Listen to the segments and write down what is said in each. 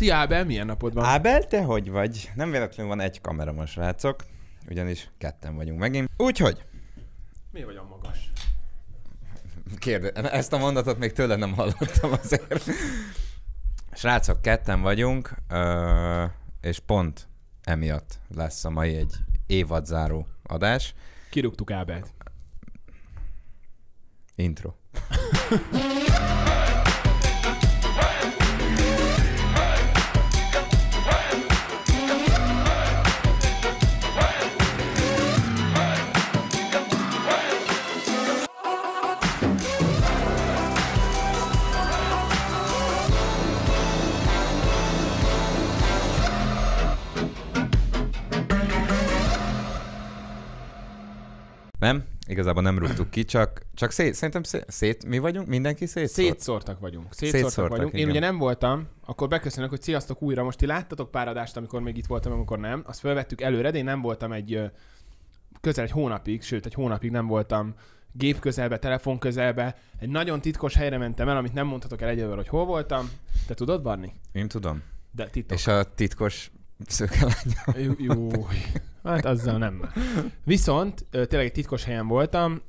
Szia Ábel, milyen napod van? Ábel, te hogy vagy? Nem véletlenül van egy kamera most, srácok, ugyanis ketten vagyunk megint. Úgyhogy, Mi vagy a magas? kérde, ezt a mondatot még tőle nem hallottam azért. Srácok, ketten vagyunk, és pont emiatt lesz a mai egy évadzáró adás. Kirúgtuk Ábelt. Intro. Nem? Igazából nem rúgtuk ki, csak, csak szét, szerintem szét, szét, mi vagyunk? Mindenki szét? Szétszórtak vagyunk. Szétszórtak, Szétszórtak, vagyunk. Én igen. ugye nem voltam, akkor beköszönök, hogy sziasztok újra. Most ti láttatok pár adást, amikor még itt voltam, amikor nem. Azt felvettük előre, de én nem voltam egy közel egy hónapig, sőt egy hónapig nem voltam gép közelbe, telefon közelbe. Egy nagyon titkos helyre mentem el, amit nem mondhatok el egyelőre, hogy hol voltam. Te tudod, Barni? Én tudom. De titok. És a titkos szőkelány. Jó, jó. Hát azzal nem. Viszont tényleg egy titkos helyen voltam,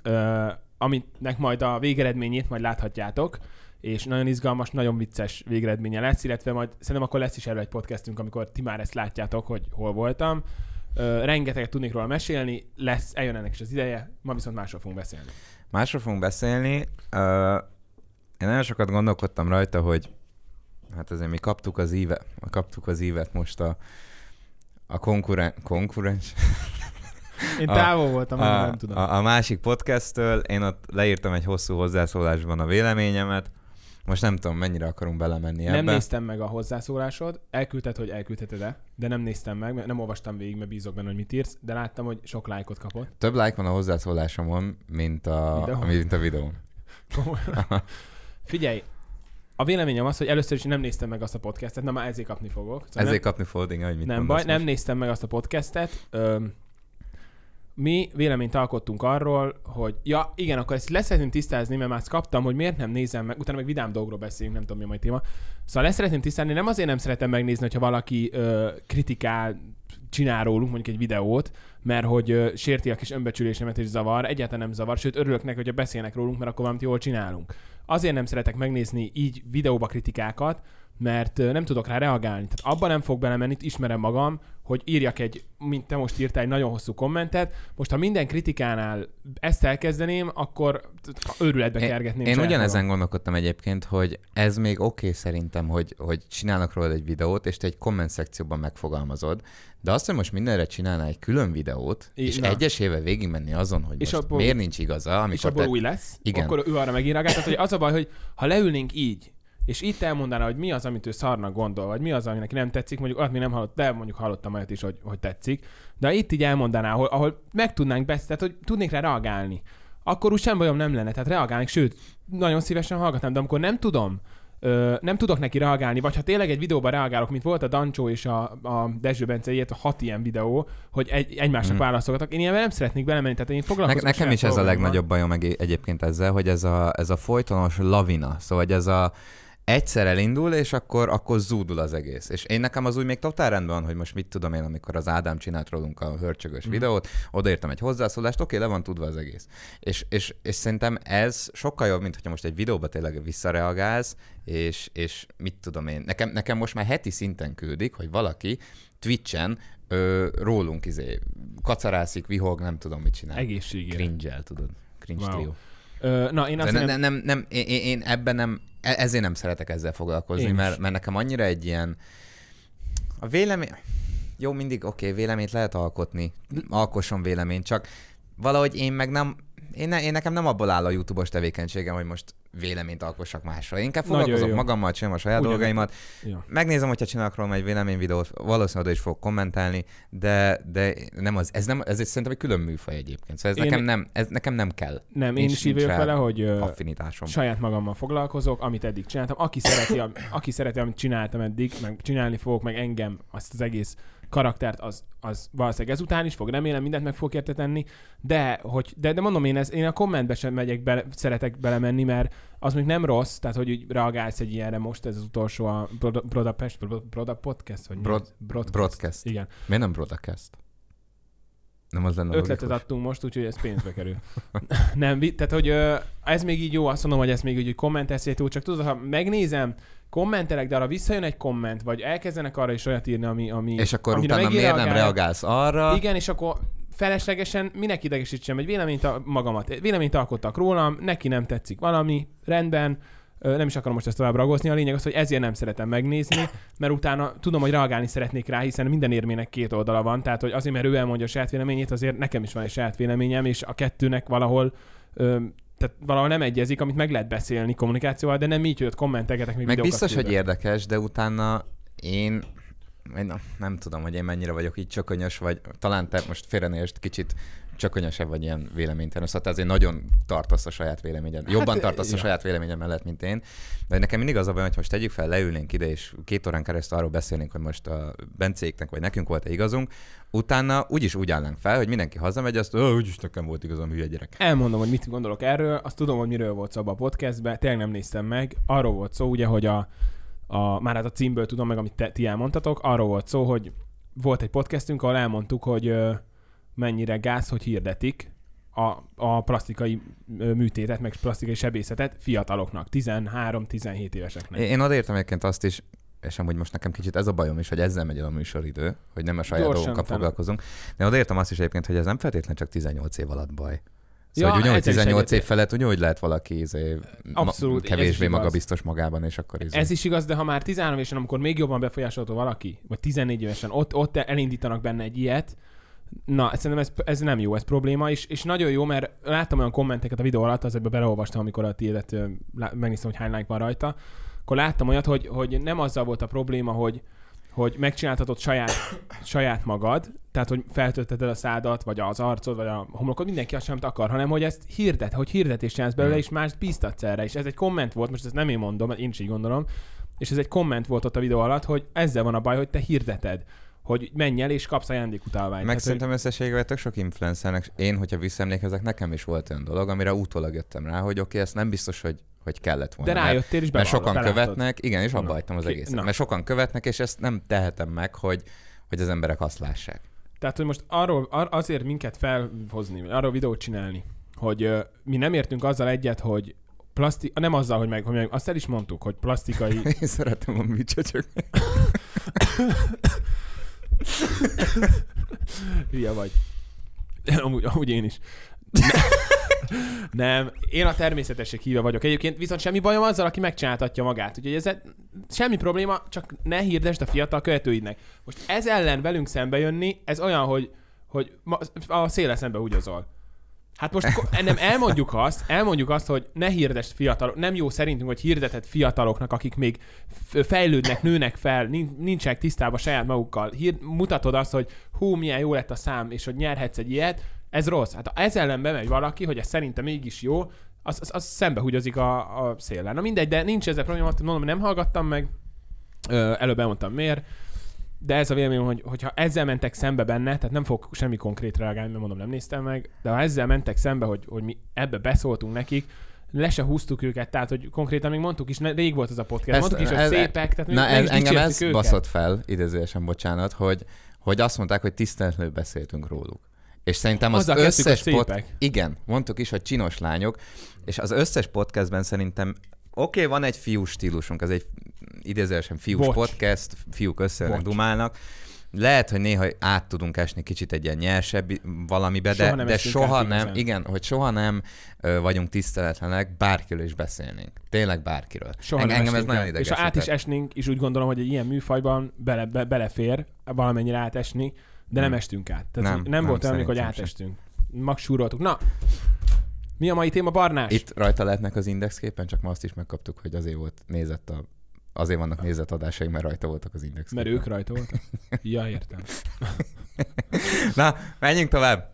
aminek majd a végeredményét majd láthatjátok, és nagyon izgalmas, nagyon vicces végeredménye lesz, illetve majd szerintem akkor lesz is erről egy podcastünk, amikor ti már ezt látjátok, hogy hol voltam. Ö, rengeteget tudnék róla mesélni, lesz, eljön ennek is az ideje, ma viszont másról fogunk beszélni. Másról fogunk beszélni. Uh, én nagyon sokat gondolkodtam rajta, hogy hát azért mi kaptuk az íve, kaptuk az ívet most a, a konkuren, konkurens, Én A- távol voltam, a, a, nem tudom. a, a másik podcasttől. Én ott leírtam egy hosszú hozzászólásban a véleményemet. Most nem tudom, mennyire akarunk belemenni nem ebbe. néztem meg a hozzászólásod, elküldted, hogy elküldheted-e, de nem néztem meg, mert nem olvastam végig, mert bízok benne, hogy mit írsz, de láttam, hogy sok lájkot kapott. Több like van a hozzászólásomon, mint a, Videó? mint a videón. Figyelj, a véleményem az, hogy először is nem néztem meg azt a podcastet, na már ezért kapni fogok. Szóval Ezért kapni fogod, igen, hogy mit nem, nem baj, nem most. néztem meg azt a podcastet. Öm, mi véleményt alkottunk arról, hogy ja, igen, akkor ezt leszeretném tisztázni, mert már kaptam, hogy miért nem nézem meg, utána meg vidám dolgokról beszélünk, nem tudom mi a mai téma. Szóval leszeretném tisztázni, nem azért nem szeretem megnézni, hogyha valaki ö, kritikál, csinál rólunk mondjuk egy videót, mert hogy sérti a kis önbecsülésemet és zavar, egyáltalán nem zavar, sőt örülök neki, hogyha beszélnek rólunk, mert akkor valamit jól csinálunk. Azért nem szeretek megnézni így videóba kritikákat, mert nem tudok rá reagálni. Tehát abban nem fog belemenni, ismerem magam, hogy írjak egy, mint te most írtál, egy nagyon hosszú kommentet. Most, ha minden kritikánál ezt elkezdeném, akkor őrületbe Én- kergetném. Én saját ugyanezen gondolkodtam egyébként, hogy ez még oké okay szerintem, hogy, hogy csinálnak róla egy videót, és te egy komment szekcióban megfogalmazod, de azt, hogy most mindenre csinálnál egy külön videót, I- és na. egyesével végigmenni azon, hogy És most abból- miért nincs igaza, amikor és abból te... új lesz, Igen. akkor ő arra. Tehát, hogy az a baj, hogy ha leülnénk így, és itt elmondaná, hogy mi az, amit ő szarnak gondol, vagy mi az, ami neki nem tetszik, mondjuk azt még nem hallott, de mondjuk hallottam olyat is, hogy, hogy tetszik, de itt így elmondaná, ahol, ahol meg tudnánk beszélni, tehát hogy tudnék rá reagálni, akkor úgy sem bajom nem lenne, tehát reagálnék, sőt, nagyon szívesen hallgatnám, de amikor nem tudom, Ö, nem tudok neki reagálni, vagy ha tényleg egy videóban reagálok, mint volt a Dancsó és a, a Dezső Bence, ilyet, a hat ilyen videó, hogy egy, egymásnak mm. válaszolgatok. Én ilyenben nem szeretnék belemenni, tehát én Ne, foglalkozom nekem saját is ez a legnagyobb bajom egy, egyébként ezzel, hogy ez a, ez a folytonos lavina, szóval ez a egyszer elindul, és akkor, akkor zúdul az egész. És én nekem az úgy még totál rendben van, hogy most mit tudom én, amikor az Ádám csinált rólunk a hörcsögös mm. videót, odaírtam egy hozzászólást, oké, le van tudva az egész. És, és, és szerintem ez sokkal jobb, mint hogyha most egy videóba tényleg visszareagálsz, és, és mit tudom én, nekem, nekem most már heti szinten küldik, hogy valaki Twitchen ö, rólunk izé, kacarászik, vihog, nem tudom mit csinál. Egészségére. Cringe-el, tudod. Cringe Wow. Ö, na, én azt nem, ne, nem, nem, én, én ebben nem, ezért nem szeretek ezzel foglalkozni, Én mert, mert nekem annyira egy ilyen, a vélemény, jó, mindig oké, okay, véleményt lehet alkotni, alkosson véleményt, csak valahogy én meg nem, én, ne, én nekem nem abból áll a YouTube-os tevékenységem, hogy most véleményt alkossak másra. Én inkább foglalkozok jó. magammal, csinálom a saját Ugyanek- dolgaimat. Ja. Megnézem, hogyha csinálok róla egy véleményvideót, valószínűleg oda is fogok kommentálni, de, de nem az, ez, nem, ez egy, szerintem egy külön műfaj egyébként. Szóval ez, Én- nekem, nem, ez nekem nem kell. Nem, én is így vele, hogy Affinitásom. saját magammal foglalkozok, amit eddig csináltam. Aki szereti, aki szereti, amit csináltam eddig, meg csinálni fogok, meg engem, azt az egész karaktert, az, az valószínűleg ezután is fog, remélem mindent meg fog érte tenni, de, hogy, de, de mondom én, ez, én a kommentbe sem megyek bele, szeretek belemenni, mert az még nem rossz, tehát hogy úgy reagálsz egy ilyenre most, ez az utolsó a Broda, Broda Podcast, vagy Brod-? Broadcast. Broadcast. Igen. Miért nem Broadcast? Nem az lenne Ötletet logikus? adtunk most, úgyhogy ez pénzbe kerül. nem, tehát hogy ez még így jó, azt mondom, hogy ez még úgy kommenteszét túl, csak tudod, ha megnézem, kommentelek, de arra visszajön egy komment, vagy elkezdenek arra is olyat írni, ami... ami És akkor utána miért nem reagálsz arra? Igen, és akkor feleslegesen minek idegesítsem egy véleményt a magamat. Véleményt alkottak rólam, neki nem tetszik valami, rendben, nem is akarom most ezt tovább ragozni, a lényeg az, hogy ezért nem szeretem megnézni, mert utána tudom, hogy reagálni szeretnék rá, hiszen minden érmének két oldala van, tehát hogy azért, mert ő elmondja a saját véleményét, azért nekem is van egy saját véleményem, és a kettőnek valahol ö, tehát valahol nem egyezik, amit meg lehet beszélni kommunikációval, de nem így, hogy ott kommentelgetek még Meg biztos, hogy küldök. érdekes, de utána én, én nem tudom, hogy én mennyire vagyok így csökönyös, vagy talán te most félrenérst kicsit csökönyösebb vagy ilyen véleménytelen, szóval te azért nagyon tartasz a saját véleményed. Jobban Hát, tartasz a ja. saját véleményed mellett, mint én. De nekem mindig az a baj, hogy most tegyük fel, leülnénk ide, és két órán keresztül arról beszélnénk, hogy most a Bencéknek vagy nekünk volt-e igazunk, utána úgyis úgy állnánk fel, hogy mindenki hazamegy, azt, hogy úgyis nekem volt igazam, hülye gyerek. Elmondom, hogy mit gondolok erről, azt tudom, hogy miről volt szó abban a podcastben, tényleg nem néztem meg. Arról volt szó, ugye, hogy a, a már hát a címből tudom meg, amit te, ti elmondtatok, arról volt szó, hogy volt egy podcastünk, ahol elmondtuk, hogy mennyire gáz, hogy hirdetik a, a plastikai műtétet, meg plastikai sebészetet fiataloknak, 13-17 éveseknek. Én, odaértem egyébként azt is, és amúgy most nekem kicsit ez a bajom is, hogy ezzel megy el a műsoridő, hogy nem a saját Gyorsan dolgokkal utána. foglalkozunk. De odaértem azt is egyébként, hogy ez nem feltétlenül csak 18 év alatt baj. Szóval, ja, ugyanúgy ezzel is 18 év felett ugyanúgy lehet valaki izé, Abszolút, ma, kevésbé magabiztos magában, és akkor izé. Ez is igaz, de ha már 13 évesen, amikor még jobban befolyásolható valaki, vagy 14 évesen, ott, ott elindítanak benne egy ilyet, na, szerintem ez, ez nem jó, ez probléma, és, és nagyon jó, mert láttam olyan kommenteket a videó alatt, azokba beleolvastam, amikor a tiédet megnéztem, hogy hány like van rajta, akkor láttam olyat, hogy, hogy nem azzal volt a probléma, hogy, hogy megcsináltatod saját, saját magad, tehát hogy feltölteted a szádat, vagy az arcod, vagy a homlokod, mindenki azt sem akar, hanem hogy ezt hirdet, hogy hirdetést csinálsz belőle, Hmm. és más bíztatsz erre. És ez egy komment volt, most ezt nem én mondom, én is így gondolom, és ez egy komment volt ott a videó alatt, hogy ezzel van a baj, hogy te hirdeted, hogy menj el és kapsz ajándékutalványt. Meg Tehát, szerintem összességében tök sok influencernek, én, hogyha visszaemlékezek, nekem is volt olyan dolog, amire utólag jöttem rá, hogy oké, ezt nem biztos, hogy, hogy kellett hogy, volna. de rájöttél és Mert sokan belátod. követnek, igen, és abba hagytam az ki- egészet. na. Mert sokan követnek, és ezt nem tehetem meg, hogy, hogy az emberek azt lássák. Tehát, hogy most arról, ar- azért minket felhozni, arról videót csinálni, hogy ö, mi nem értünk azzal egyet, hogy plastik, nem azzal, hogy meg, hogy meg azt el is mondtuk, hogy plastikai Én szeretem a műcsöcsök. Hülye vagy. Amúgy, amúgy én is. Nem, én a természetesség híve vagyok. Egyébként viszont semmi bajom azzal, aki megcsináltatja magát. Úgyhogy ez semmi probléma, csak ne hirdesd a fiatal követőidnek. Most ez ellen velünk szembe jönni, ez olyan, hogy, hogy ma, a széle szembe húgyozol. Hát most nem elmondjuk azt, elmondjuk azt, hogy ne hirdesd fiatalok, nem jó szerintünk, hogy hirdeted fiataloknak, akik még fejlődnek, nőnek fel, nin- nincsenek tisztában saját magukkal. Hír, mutatod azt, hogy hú, milyen jó lett a szám, és hogy nyerhetsz egy ilyet, ez rossz. Hát ha ez ellen bemegy valaki, hogy ez szerintem mégis jó, az, az, az szembe húgyozik a, a széllel. Na mindegy, de nincs ezzel probléma, mondom, nem hallgattam meg, Ö, előbb elmondtam miért, de ez a véleményem, hogy, hogyha ezzel mentek szembe benne, tehát nem fog semmi konkrét reagálni, mert mondom, nem néztem meg, de ha ezzel mentek szembe, hogy, hogy mi ebbe beszóltunk nekik, le se húztuk őket, tehát hogy konkrétan még mondtuk is, ne, rég volt ez a podcast, Ezt- mondtuk is, hogy ez- szépek, tehát Na, ez, engem ez őket. baszott fel, idézőjesen bocsánat, hogy, hogy azt mondták, hogy tiszteletlenül beszéltünk róluk. És szerintem az Azzal összes pod... Igen, mondtuk is, hogy csinos lányok, és az összes podcastben szerintem oké, okay, van egy fiú stílusunk, ez egy idézőesen fiús Bocs. podcast, fiúk össze dumálnak. Lehet, hogy néha át tudunk esni kicsit egy ilyen nyersebb valamibe, Soha de, nem de soha nem, igazán. igen, hogy soha nem ö, vagyunk tiszteletlenek, bárkiről is beszélnénk. Tényleg bárkiről. Soha Eng- nem engem ez nagyon el. És ha át is esnénk, is úgy gondolom, hogy egy ilyen műfajban bele, be, belefér valamennyire átesni, de nem Hmm. estünk át. Tehát Nem, nem, nem nem, volt olyan, sem. átestünk. Max súroltuk. Na, mi a mai téma, Barnás? Itt rajta lehetnek az indexképen, csak ma azt is megkaptuk, hogy azért volt nézett a Azért vannak nézett adásaink, mert rajta voltak az index. Mert ők rajta voltak? Ja, értem. Na, menjünk tovább.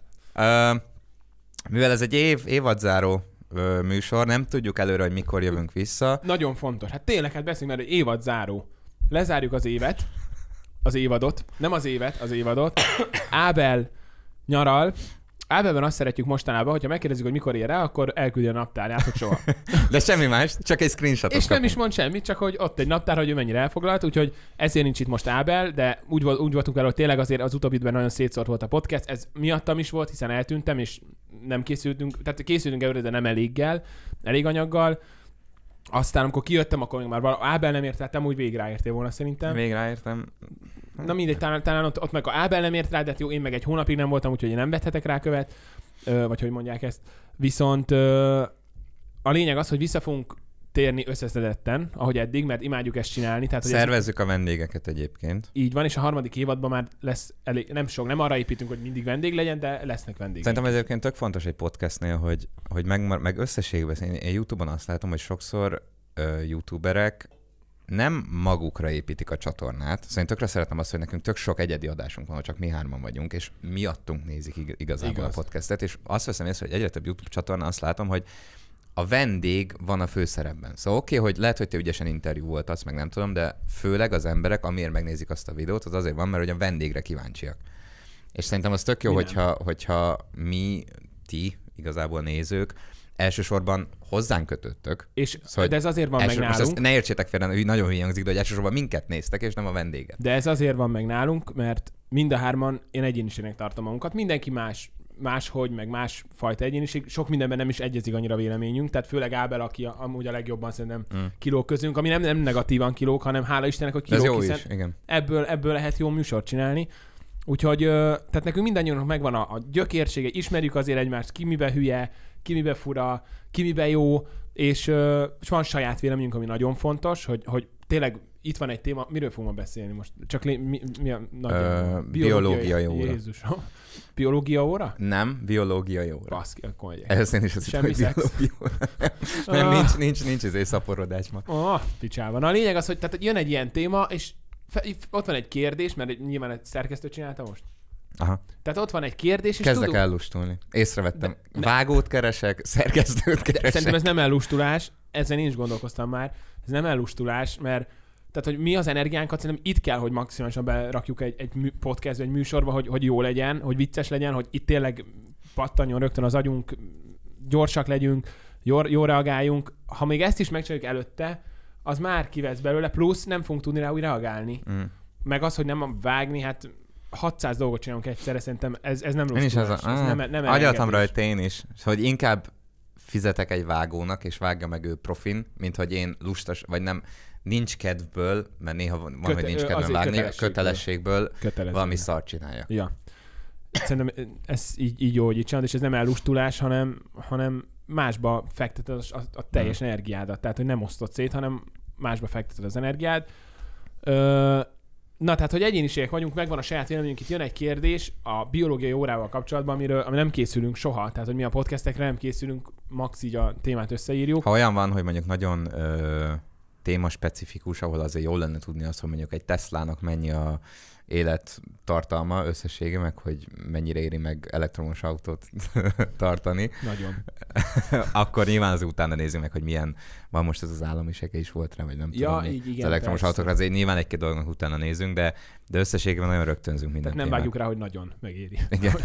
Mivel ez egy év, évadzáró ö, műsor, nem tudjuk előre, hogy mikor jövünk vissza. Nagyon fontos. Hát tényleg, hát beszéljünk már, hogy évad záró. Lezárjuk az évet. az évadot, nem az évet, az évadot. Ábel nyaral, Ábelben azt szeretjük mostanában, hogyha megkérdezzük, hogy mikor ér rá, akkor elküldi a naptárját, hogy soha. De semmi más, csak egy screenshotot És nem kapunk. is mond semmit, csak hogy ott egy naptár, hogy ő mennyire elfoglalt, úgyhogy ezért nincs itt most Ábel, de úgy, úgy voltunk vele, hogy tényleg azért az utóbbi időben nagyon szétszórt volt a podcast. Ez miattam is volt, hiszen eltűntem, és nem készültünk, tehát készültünk előre, de nem eléggel, elég anyaggal. Aztán, amikor kijöttem, akkor még már vala, Ábel nem ért rá, te úgy végre ráértél volna szerintem. Még ráértem. Na mindegy, talán, talán ott, ott meg a Ábel nem ért rá, de hát jó, én meg egy hónapig nem voltam, úgyhogy én nem vethetek rá követ, ö, vagy hogy mondják ezt. Viszont ö, a lényeg az, hogy vissza fogunk térni összeszedetten, ahogy eddig, mert imádjuk ezt csinálni. Tehát, hogy ez Szervezzük a vendégeket egyébként. így van, és a harmadik évadban már lesz elég, nem sok, nem arra építünk, hogy mindig vendég legyen, de lesznek vendégek. Szerintem ez egyébként tök fontos egy podcastnél, hogy, hogy meg, meg összességben, én, én YouTube-on azt látom, hogy sokszor ö, YouTuberek nem magukra építik a csatornát. Szóval én tökre szeretem azt, hogy nekünk tök sok egyedi adásunk van, hogy csak mi hárman vagyunk, és miattunk nézik ig- igazából Igaz. a podcastet, és azt veszem észre, hogy egyre több YouTube csatorna azt látom, hogy a vendég van a főszerepben. Szóval oké, okay, hogy lehet, hogy te ügyesen interjú volt, azt meg nem tudom, de főleg az emberek, amiért megnézik azt a videót, az azért van, mert hogy a vendégre kíváncsiak. És szerintem az tök jó, Mi nem. hogyha, hogyha mi, ti, igazából nézők, elsősorban hozzánk kötöttök. és, Szóval, de ez azért van meg Első, most nálunk, ezt ne értsétek félre, hogy nagyon hülye hangzik, de hogy elsősorban minket néztek, és nem a vendéget. de ez azért van meg nálunk, mert mind a hárman én egyéniségnek tartom magunkat. Mindenki más máshogy, meg más fajta egyéniség. Sok mindenben nem is egyezik annyira véleményünk, tehát főleg Ábel, aki a, amúgy a legjobban szerintem Mm. kilóg közünk, ami nem, nem negatívan kilóg, hanem hála Istennek, hogy De ez jó hiszen is, igen. ebből, ebből lehet jó műsort csinálni. Úgyhogy, tehát nekünk mindannyiunknak megvan a, a gyökérsége, ismerjük azért egymást, ki mibe hülye, ki mibe fura, ki mibe jó, és, és van saját véleményünk, ami nagyon fontos, hogy, hogy tényleg itt van egy téma, miről fogunk beszélni most? Csak lé, mi, mi a nagy Ö, biológiai óra. Jézusom. Biológia óra? Nem, biológiai óra. Baszki, akkor megyek. Ehhez én is azt Semmi hittem, hogy biológia óra. Nem, Ah. nincs, nincs, nincs izé szaporodás ma. Ah, picsában. A lényeg az, hogy tehát jön egy ilyen téma, és fe, ott van egy kérdés, mert egy- nyilván egy szerkesztő csinálta most. Aha. Tehát ott van egy kérdés, és Kezdek tudunk, ellustulni. Észrevettem. De- Vágót keresek, szerkesztőt De keresek. szerintem ez nem ellustulás, ezen én is gondolkoztam már, ez nem ellustulás, mert tehát, hogy mi az energiánkat szerintem itt kell, hogy maximálisan berakjuk egy, egy podcastbe, egy műsorba, hogy, hogy jó legyen, hogy vicces legyen, hogy itt tényleg pattanjon rögtön az agyunk, gyorsak legyünk, jó, jó reagáljunk. Ha még ezt is megcsináljuk előtte, az már kivesz belőle, plusz nem fogunk tudni rá úgy reagálni. Mm. Meg az, hogy nem vágni, hát 600 dolgot csinálunk egyszerre, szerintem ez, ez nem Én is az, lustulás, ez nem, nem agyaltam rajta én is, hogy inkább fizetek egy vágónak, és vágja meg ő profin, mint hogy én lustas, vagy nem, nincs kedvből, mert néha van, Köte- hogy nincs kedvem vágni, kötelességből. kötelességből Kötelező. valami szart csinálja. Ja. Szerintem ez így, így jó, hogy így csinálod, és ez nem ellustulás, hanem, hanem másba fekteted a, a, a teljes Hmm. energiádat. Tehát, hogy nem osztod szét, hanem másba fekteted az energiád. Ö, na, tehát, hogy egyéniségek vagyunk, megvan a saját véleményünk, itt jön egy kérdés a biológiai órával kapcsolatban, amiről ami nem készülünk soha. Tehát, hogy mi a podcastekre nem készülünk, max így a témát összeírjuk. Ha olyan van, hogy mondjuk nagyon ö, témaspecifikus, ahol azért jól lenne tudni azt, hogy mondjuk egy Teslának mennyi a élettartalma, összessége, meg hogy mennyire éri meg elektromos autót tartani, Nagyon. akkor nyilván az utána nézzük meg, hogy milyen, van most ez az állami sege is volt rá, vagy nem Ja, tudom így igen, az elektromos persze. autókra azért nyilván egy-két dolognak utána nézünk, de, de összességében nagyon rögtönzünk minden Tehát nem témát. vágjuk rá, hogy nagyon megéri. Igen.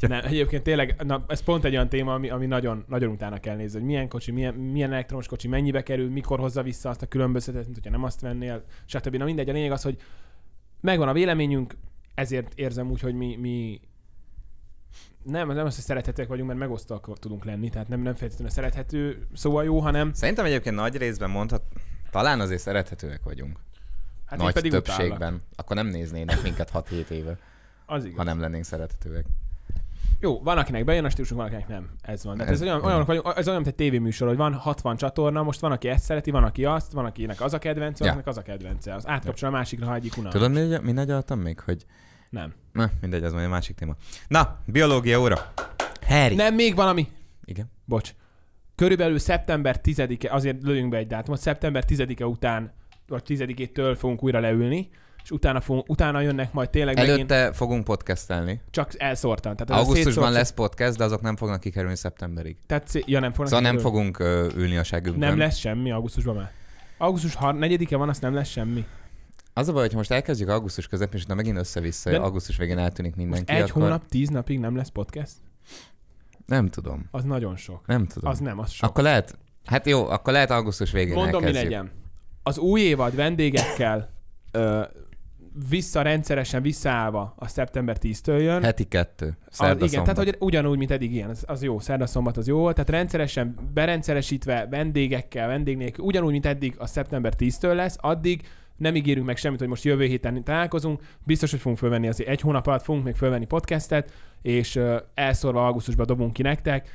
Nem, egyébként tényleg, na, ez pont egy olyan téma, ami, ami nagyon, nagyon utána kell nézni, hogy milyen kocsi, milyen, milyen elektromos kocsi, mennyibe kerül, mikor hozza vissza azt a különböztetet, mint hogyha nem azt vennél, stb. Na mindegy, a lényeg az, hogy megvan a véleményünk, ezért érzem úgy, hogy mi, mi nem, nem az, hogy szerethetőek vagyunk, mert megosztóak tudunk lenni, tehát nem, nem feltétlenül szerethető szóval jó, hanem Szerintem egyébként nagy részben mondhat, talán azért szerethetőek vagyunk. hát nagy pedig többségben. Utállak. Akkor nem néznének minket 6-7 éve, Az igaz. ha nem lennénk szerethetőek. Jó, van akinek bejön a stílusunk, van akinek nem. Ez van. Tehát ez, Ez- olyan, olyan, vagyunk, ez olyan, mint egy tévéműsor, hogy van 60 csatorna, most van, aki ezt szereti, van, aki azt, van, akinek az a kedvence, Ja. akinek az a kedvence. Az átkapcsol a másikra, ha egyik unalmas. Tudod, mi, mi nagyaltam még? Hogy... Nem. Na, mindegy, az majd egy másik téma. Na, biológia óra. Harry. Nem, még valami. Igen. Bocs. Körülbelül szeptember 10-e, azért lőjünk be egy dátumot, szeptember 10-e után, vagy 10-től fogunk újra leülni, és utána, fogunk, utána jönnek majd tényleg megint Előtte fogunk podcastelni. csak elszórtan. Tehát Augusztusban szétszórt- lesz podcast, de azok nem fognak kikerülni szeptemberig. Tehát, szé- ja, nem fognak Szóval nem fogunk ö, ülni a segünkön. Nem lesz semmi augusztusban már. Augusztus 4-e van, azt nem lesz semmi. Az a baj, hogy most elkezdjük augusztus közepén, és utána megint össze-vissza, De- augusztus végén eltűnik Most mindenki. egy akkor... hónap, tíz napig nem lesz podcast? Nem tudom. Az nagyon sok. Nem tudom. Az nem, az sok. Akkor lehet, hát jó, akkor lehet augusztus végén Mondom, mi elkezdjük. legyen. Az új évad vendégekkel ö, vissza rendszeresen visszaállva a szeptember 10-től jön. Heti kettő. Az, Szerda, igen, tehát hogy ugyanúgy, mint eddig ilyen, az, az jó, szerda szombat az jó volt, tehát rendszeresen berendszeresítve vendégekkel, vendég nélkül, ugyanúgy, mint eddig a szeptember 10-től lesz, addig nem ígérünk meg semmit, hogy most jövő héten találkozunk, biztos, hogy fogunk fölvenni azért egy hónap alatt fogunk még fölvenni podcastet, és elszorva augusztusban dobunk ki nektek.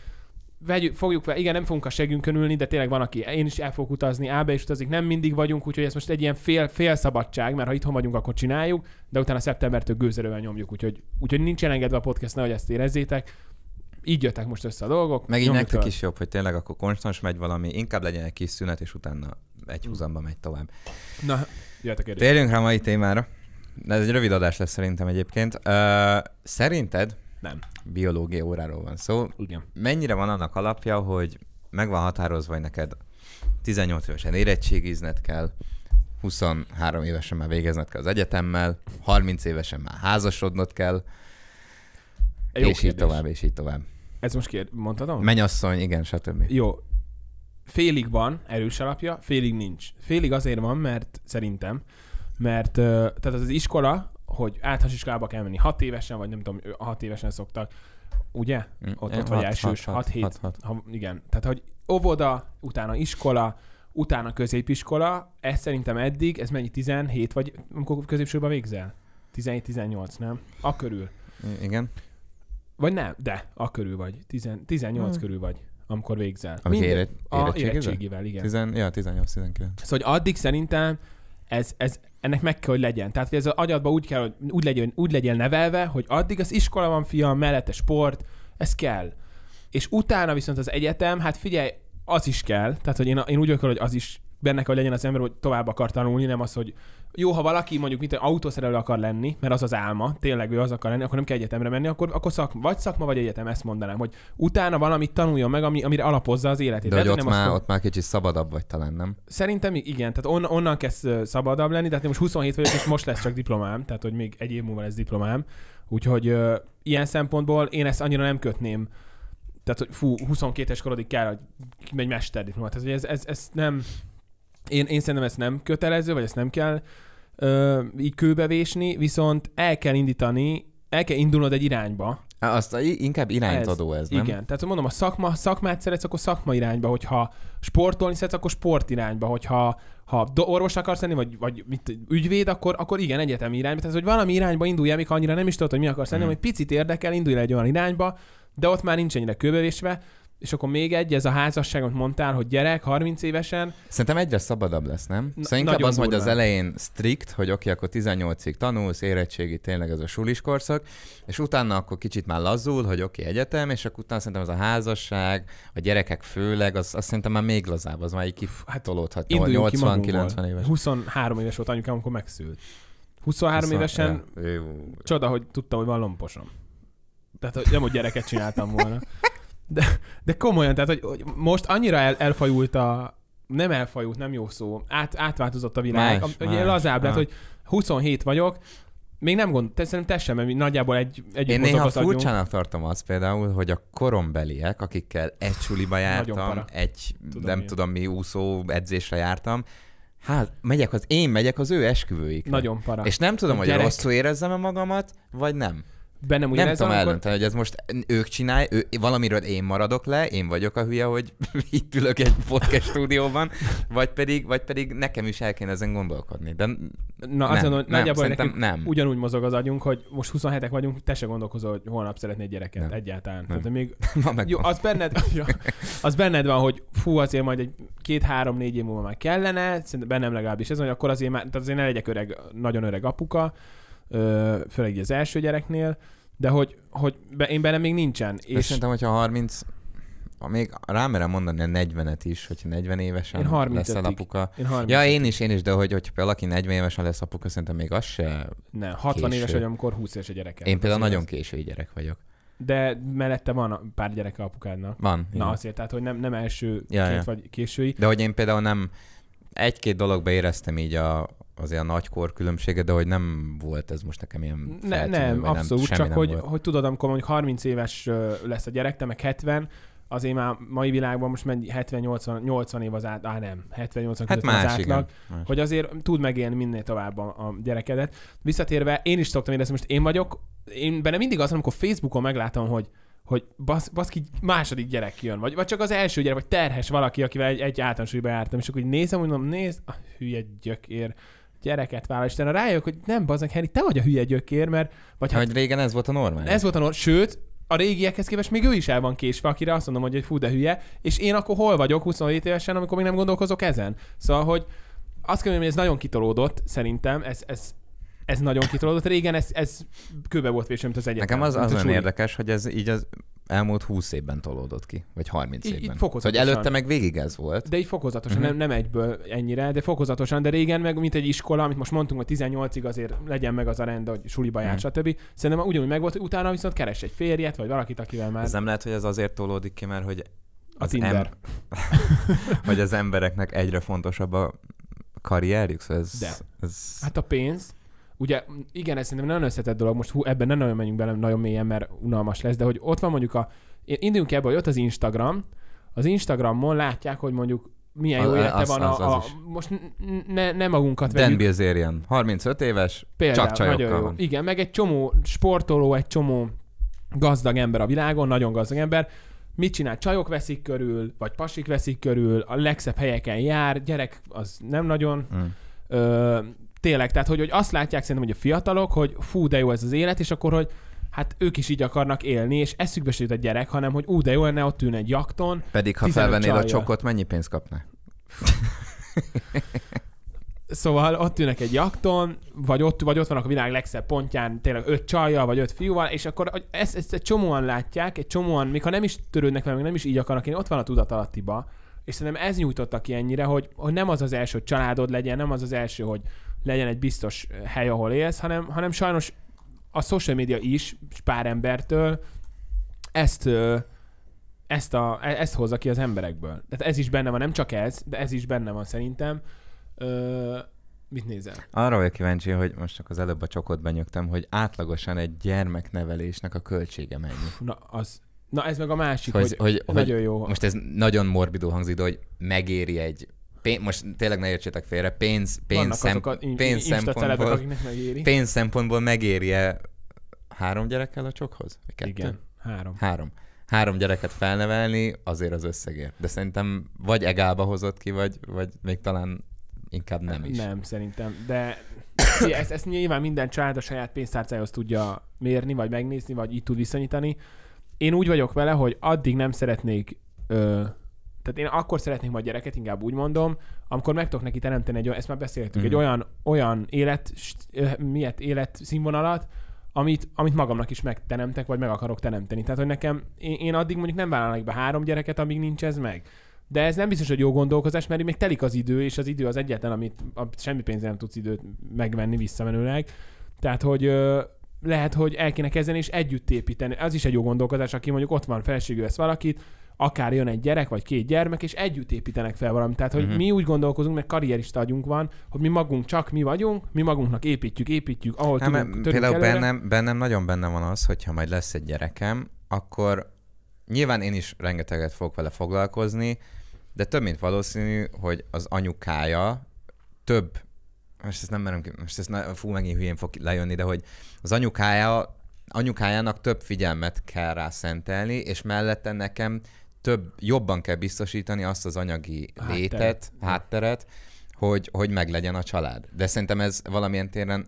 Vegyük, fogjuk fel, igen, nem fogunk a segünkön ülni, de tényleg van, aki én is el fogok utazni, A-be is utazik, nem mindig vagyunk, úgyhogy ez most egy ilyen fél, fél szabadság, mert ha itthon vagyunk, akkor csináljuk, de utána szeptembertől gőzerővel nyomjuk, úgyhogy, úgyhogy nincs elengedve a podcast, nehogy ezt érezzétek. Így jöttek most össze a dolgok. Meg így nektek is jobb, hogy tényleg akkor konstans megy valami, inkább legyen egy kis szünet, és utána egy húzamba megy tovább. Na, jöhet a kérdés. Térjünk rá a mai témára. Ez egy rövid adás lesz szerintem egyébként. Uh, szerinted Nem. biológia óráról van szó. Igen. Mennyire van annak alapja, hogy meg van határozva, hogy neked 18 évesen érettségizned kell, 23 évesen már végezned kell az egyetemmel, 30 évesen már házasodnod kell, jó és így kérdés. tovább, és így tovább. Ez most kérd... mondtad? Mennyasszony, igen, stb. Jó. Félig van erős alapja, félig nincs. Félig azért van, mert szerintem, mert tehát az iskola, hogy általános iskolába kell menni hat évesen, vagy nem tudom, ö, hat évesen szoktak, ugye? Mm, Ott, eh, ott vagy hat- elsős, hat- 6 hat- 7 hat- hat. ha, igen. Tehát, hogy óvoda, utána iskola, utána középiskola, ez szerintem eddig, ez mennyi, 17 vagy amikor középsőben végzel? 17-18, nem? A körül. Igen. Vagy nem, de a körül vagy. 10, 18 Hmm. körül vagy, amikor végzel. Amikor Minden- éret- a érettségivel, igen. Tizen, ja, 18-19. Szóval, hogy addig szerintem ez, ez, ennek meg kell, hogy legyen. Tehát, hogy ez az agyadban úgy kell, hogy úgy legyen, úgy legyen nevelve, hogy addig az iskola van, fiam, mellette sport, ez kell. És utána viszont az egyetem, hát figyelj, az is kell. Tehát, hogy én, én úgy vagyok, hogy az is benne kell, hogy legyen az ember, hogy tovább akar tanulni, nem az, hogy jó, ha valaki mondjuk mint autószerelő akar lenni, mert az az álma, tényleg ő az akar lenni, akkor nem kell egyetemre menni, akkor, akkor szakma, vagy szakma, vagy egyetem, ezt mondanám, hogy utána valamit tanuljon meg, ami, amire alapozza az életét. De hogy ott nem azt már, fog- ott már kicsit szabadabb vagy talán, nem? Szerintem igen, tehát on, onnan kezd szabadabb lenni, tehát én most 27 vagyok, és most lesz csak diplomám, tehát hogy még egy év múlva lesz diplomám. Úgyhogy ö, ilyen szempontból én ezt annyira nem kötném, tehát hogy fú, 22 es korodig kell, hogy egy mesterdiplomát. Hogy ez, ez, ez nem, én, én szerintem ez nem kötelező, vagy ezt nem kell ö, így kőbevésni, viszont el kell indítani, el kell indulnod egy irányba, Á, Azt inkább irányt adó ez, nem? igen, tehát mondom, a szakma, szakmát szeretsz, akkor szakma irányba, hogyha sportolni szeretsz, akkor sport irányba, hogyha ha orvos akarsz lenni, vagy, vagy mit, ügyvéd, akkor, akkor igen, egyetemi irányba. Tehát, hogy valami irányba indulj el, még annyira nem is tudod, hogy mi akarsz lenni, Mhm. hogy picit érdekel, indulj el egy olyan irányba, de ott már nincs ennyire kőbevésve, és akkor még egy, ez a házasság, amit mondtál, hogy gyerek, 30 évesen, Szerintem egyre szabadabb lesz, nem? Na- Szóval inkább az, hogy az elején strikt, hogy oké, akkor 18-ig tanulsz, érettségi tényleg ez a sulis korszak, és utána akkor kicsit már lazul, hogy oké, egyetem, és akkor utána szerintem az a házasság, a gyerekek főleg, az, az szerintem már még lazább, az már így hát kitolódhat ki 80-90 magunkból. éves. 23 éves volt anyukám, amikor megszült. 23 Viszont- évesen Ja. Csoda, hogy tudtam, hogy van lomposom. Tehát, hogy nem, hogy gyereket csináltam volna. De, de komolyan, tehát, hogy, hogy most annyira el, elfajult a... Nem elfajult, nem jó szó. Át, átváltozott a világ. Más, ugye más. lazább lett, hogy 27 vagyok, még nem gond, te szerintem te sem, mert nagyjából egy, egy Én néha furcsának tartom azt például, hogy a korombeliek, akikkel egy suliba jártam, egy Tudom nem én. tudom mi úszó edzésre jártam, hát megyek az, én megyek az ő esküvőikre. Nagyon para. És nem tudom, A hogy gyerek- rosszul érezzem-e magamat, vagy nem. Bennem nem tudom amikor- eldönteni, hogy ez most ők csinálják, ő, valamiről én maradok le, én vagyok a hülye, hogy itt ülök egy podcast stúdióban, vagy pedig, vagy pedig nekem is el kéne ezen gondolkodni. De Na, nem, azt mondom, hogy nem, nagyjából nekünk nem. ugyanúgy mozog az agyunk, hogy most 27-ek vagyunk, te se gondolkozol, hogy holnap szeretnéd gyereket Nem. egyáltalán. Nem. Tehát még Ma meg Jó, az benned, ja, az benned van, hogy fú, azért majd egy két-három-négy év múlva már kellene, szerintem bennem legalábbis ez, hogy akkor azért, már, tehát azért ne legyek öreg, nagyon öreg apuka, főleg az első gyereknél, de hogy, hogy be, én bennem még nincsen. De És szerintem, hogyha 30, ha még rámerem mondani a 40-et is, hogyha 40 évesen Én 35-ig. leszel apuka. én 30, Ja, én is, én is, de hogy, hogyha valaki 40 évesen lesz apuka, szerintem még az se. ne, 60 késő. éves vagy, amikor 20 éves a gyereke. Én például nagyon késői gyerek vagyok. De mellette van a pár gyereke apukádnak. Van. Na igen. azért, tehát hogy nem, nem első ja, ja. vagy késői. De hogy én például nem egy-két dologba éreztem így a, azért a nagykor különbséget, de hogy nem volt ez most nekem ilyen Ne, feltűnő, nem, abszolút, semmi csak nem hogy, volt. hogy tudod, amikor mondjuk 30 éves lesz a gyerek, te meg 70, azért már mai világban most mennyi 70-80 80 év az át, á nem, 70-80 Hát között az más, átlag, igen. Más. hogy azért tud megélni minél tovább a, a gyerekedet. Visszatérve, én is szoktam érezni, most én vagyok, én benne mindig az, amikor Facebookon meglátom, hogy hogy basz, baszki második gyerek jön, vagy, vagy csak az első gyerek, vagy terhes valaki, akivel egy, egy általánosúlyba jártam, és akkor így nézem, hogy mondom, nézd, a hülye gyökér, gyereket vállal, és rájövök, hogy nem, bazdmeg, Henry, te vagy a hülye gyökér, mert vagy hát Hogy régen ez volt a normális. ez volt a nor- sőt, a régiekhez képest még ő is el van késve, akire azt mondom, hogy egy fú, de hülye, és én akkor hol vagyok 27 évesen, amikor még nem gondolkozok ezen. Szóval, hogy azt kell hogy ez nagyon kitolódott, szerintem, ez, ez, ez nagyon kitolódott. Régen ez, ez kőbe volt véső, mint az egyetem. Nekem az, az olyan érdekes, hogy ez így az elmúlt 20 évben tolódott ki, vagy 30 Így- így évben. fokozatosan. Hogy előtte meg végig ez volt. De így fokozatosan, Mhm. nem, nem egyből ennyire, de fokozatosan, de régen meg, mint egy iskola, amit most mondtunk, hogy 18-ig azért legyen meg az a rend, hogy suliba jár, Mhm. stb. Szerintem ugyanúgy meg volt, hogy utána viszont keres egy férjet, vagy valakit, akivel már Ez nem lehet, hogy ez azért tolódik ki, mert hogy a az Tinder. hogy az embereknek egyre fontosabb a karrierjük, szóval ez, De. ez Hát a pénz, ugye igen, ez szerintem nagyon összetett dolog, most hú, ebben nem nagyon menjünk bele nagyon mélyen, mert unalmas lesz, de hogy ott van mondjuk a, induljunk ebből, hogy ott az Instagram, az Instagramon látják, hogy mondjuk milyen jó élete az- van az- a, a, az most ne, ne magunkat Dan vegyük, Bilzerian, 35 éves, például, csak csajokkal van. Igen, meg egy csomó sportoló, egy csomó gazdag ember a világon, nagyon gazdag ember, mit csinál? Csajok veszik körül, vagy pasik veszik körül, a legszebb helyeken jár, gyerek az nem nagyon, Mm. Ö, tényleg, tehát hogy, hogy azt látják szerintem, hogy a fiatalok, hogy fú, de jó ez az élet, és akkor, hogy hát ők is így akarnak élni, és eszükbe se jut a gyerek, hanem hogy ú, de jó lenne ott ülni egy jakton. Pedig ha 15 felvennél a csajjal. csokot, mennyi pénzt kapnál? Szóval ott ülnek egy jakton, vagy ott, vagy ott vannak a világ legszebb pontján, tényleg öt csajjal, vagy öt fiúval, és akkor hogy ezt, ezt egy csomóan látják, egy csomóan, még ha nem is törődnek vele, még nem is így akarnak élni, ott van a tudatalattiba. És szerintem ez nyújtotta ki ennyire, hogy, hogy nem az az első, hogy családod legyen, nem az az első, hogy legyen egy biztos hely, ahol élsz, hanem, hanem sajnos a social media is pár embertől ezt, ezt, a, e- ezt hozza ki az emberekből. Tehát ez is benne van, nem csak ez, de ez is benne van szerintem. Ö, mit nézel? Arra vagyok kíváncsi, hogy most csak az előbb a csokot benyögtem, hogy átlagosan egy gyermeknevelésnek a költsége mennyi. Na, az, na ez meg a másik, Hogy, hogy, hogy, hogy, nagyon jó. most ez nagyon morbidul hangzik, de hogy megéri egy Pén, most tényleg ne értsétek félre, pénz, pénz, szem, a pénz szempontból, megéri. pénz szempontból megéri-e három gyerekkel a csokhoz? Kettő? Igen, három. Három. Három gyereket felnevelni azért az összegért. De szerintem vagy egálba hozott ki, vagy, vagy még talán inkább nem is. Nem, szerintem. De ezt, ezt nyilván minden család a saját pénztárcájához tudja mérni, vagy megnézni, vagy így tud viszonyítani. Én úgy vagyok vele, hogy addig nem szeretnék ö, tehát én akkor szeretnék majd gyereket, inkább úgy mondom, amikor meg tudok neki teremteni egy olyan, ezt már beszéltük, Mhm. egy olyan, olyan élet, ö, miért élet színvonalat, amit, amit magamnak is megteremtek, vagy meg akarok teremteni. Tehát, hogy nekem, én, én addig mondjuk nem vállalnék be három gyereket, amíg nincs ez meg. De ez nem biztos, hogy jó gondolkozás, mert még telik az idő, és az idő az egyetlen, amit a, semmi pénzzel nem tudsz időt megvenni visszamenőleg. Tehát, hogy ö, lehet, hogy el kéne kezdeni és együtt építeni. Az is egy jó gondolkozás, aki mondjuk ott van, feleségül vesz valakit, akár jön egy gyerek, vagy két gyermek, és együtt építenek fel valamit. Tehát, hogy uh-huh. mi úgy gondolkozunk, mert karrierista agyunk van, hogy mi magunk csak mi vagyunk, mi magunknak építjük, építjük, ahol Hát, tudunk, például előre. bennem, bennem nagyon benne van az, hogyha majd lesz egy gyerekem, akkor nyilván én is rengeteget fogok vele foglalkozni, de több mint valószínű, hogy az anyukája több, most ezt nem merem, ki- most ezt ne, fú, megint hülyén fog lejönni, de hogy az anyukája, anyukájának több figyelmet kell rá szentelni, és mellette nekem több, jobban kell biztosítani azt az anyagi Hátteret. létet, hátteret, hogy, hogy meglegyen a család. De szerintem ez valamilyen téren,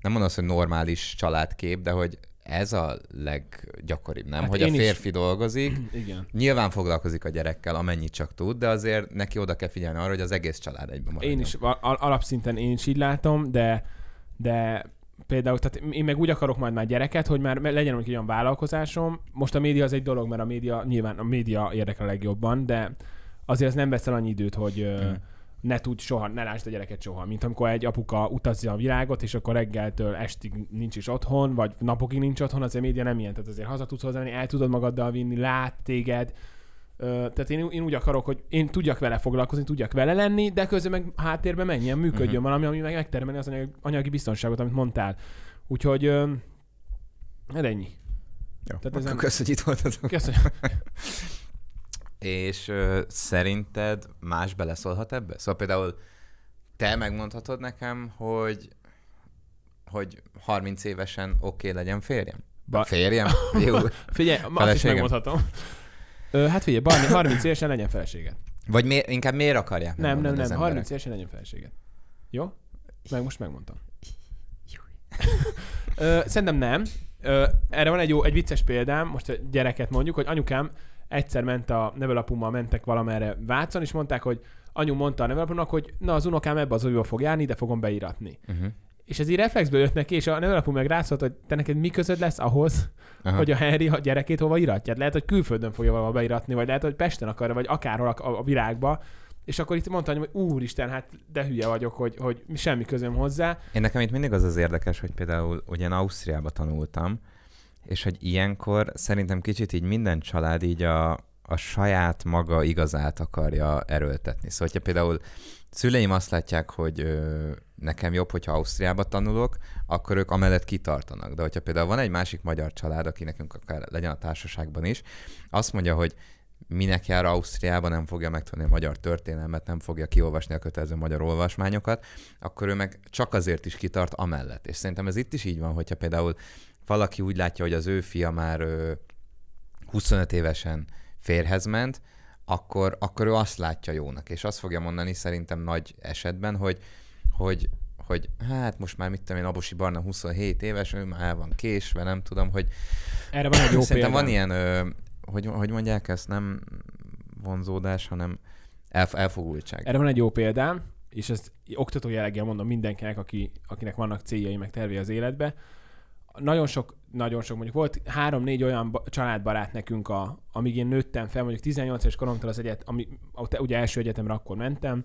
nem mondom azt, hogy normális családkép, de hogy ez a leggyakoribb, nem? Hát hogy a én is- férfi dolgozik, Igen. nyilván foglalkozik a gyerekkel, amennyit csak tud, de azért neki oda kell figyelni arra, hogy az egész család egyben maradjon. Én is al- alapszinten én is így látom, de, de például, tehát én meg úgy akarok majd már gyereket, hogy már legyen egy olyan vállalkozásom. Most a média az egy dolog, mert a média, nyilván a média érdekel a legjobban, de azért az nem veszel annyi időt, hogy Mm. ne tud soha, ne lásd a gyereket soha. Mint amikor egy apuka utazza a világot, és akkor reggeltől estig nincs is otthon, vagy napokig nincs otthon, az a média nem ilyen. Tehát azért haza tudsz hozzámenni, el tudod magaddal vinni, lát téged, tehát én, én úgy akarok, hogy én tudjak vele foglalkozni, tudjak vele lenni, de közben meg háttérben menjen, működjön Mhm. valami, ami meg megtermeli az anyagi, anyagi biztonságot, amit mondtál. Úgyhogy ö, hát ennyi. Jó, Tehát ezen- kösz, hogy itt voltatok. Köszönöm. És ö, szerinted más beleszólhat ebbe? Szóval például te megmondhatod nekem, hogy hogy 30 évesen oké okay, legyen férjem? Ba- Férjem? Jó. Figyelj, azt is megmondhatom. Ö, hát figyelj, Barni, 30 évesen legyen feleséged. Vagy miért, inkább miért akarják Nem, nem, nem, az 30 emberek? évesen legyen feleséged. Jó? Meg most megmondtam. Ö, szerintem nem. Ö, erre van egy jó, egy vicces példám, most a gyereket mondjuk, hogy anyukám egyszer ment a nevelapummal, mentek valamerre Vácon, és mondták, hogy anyu mondta a nevelapumnak, hogy na az unokám ebbe az olyba fog járni, ide fogom beíratni. Uh-huh. És ez így reflexből jött neki, és a nevelapum meg rászólt, hogy te neked mi közöd lesz ahhoz, Aha. hogy a Henry a gyerekét hova iratja. Lehet, hogy külföldön fogja valahol beiratni, vagy lehet, hogy Pesten akarja, vagy akárhol a, a, világba. És akkor itt mondta, hogy úristen, hát de hülye vagyok, hogy, hogy semmi közöm hozzá. Én nekem itt mindig az az érdekes, hogy például ugye én Ausztriába tanultam, és hogy ilyenkor szerintem kicsit így minden család így a, a saját maga igazát akarja erőltetni. Szóval, hogyha például szüleim azt látják, hogy ö, nekem jobb, hogyha Ausztriába tanulok, akkor ők amellett kitartanak. De hogyha például van egy másik magyar család, aki nekünk akár legyen a társaságban is, azt mondja, hogy minek jár Ausztriába, nem fogja megtanulni a magyar történelmet, nem fogja kiolvasni a kötelező magyar olvasmányokat, akkor ő meg csak azért is kitart amellett. És szerintem ez itt is így van, hogyha például valaki úgy látja, hogy az ő fia már ö, 25 évesen férhez ment, akkor, akkor ő azt látja jónak, és azt fogja mondani szerintem nagy esetben, hogy, hogy, hogy hát most már mit tudom én, Abosi Barna 27 éves, ő már el van késve, nem tudom, hogy Erre van egy jó Szerintem példám. van ilyen, ö, hogy, hogy mondják ezt, nem vonzódás, hanem elf, elfogultság. Erre van egy jó példám, és ezt oktató jelleggel mondom mindenkinek, aki, akinek vannak céljai, meg tervei az életbe. Nagyon sok, nagyon sok, mondjuk volt három-négy olyan ba- családbarát nekünk, a, amíg én nőttem fel, mondjuk 18 éves koromtól az egyet, ami, ugye első egyetemre akkor mentem,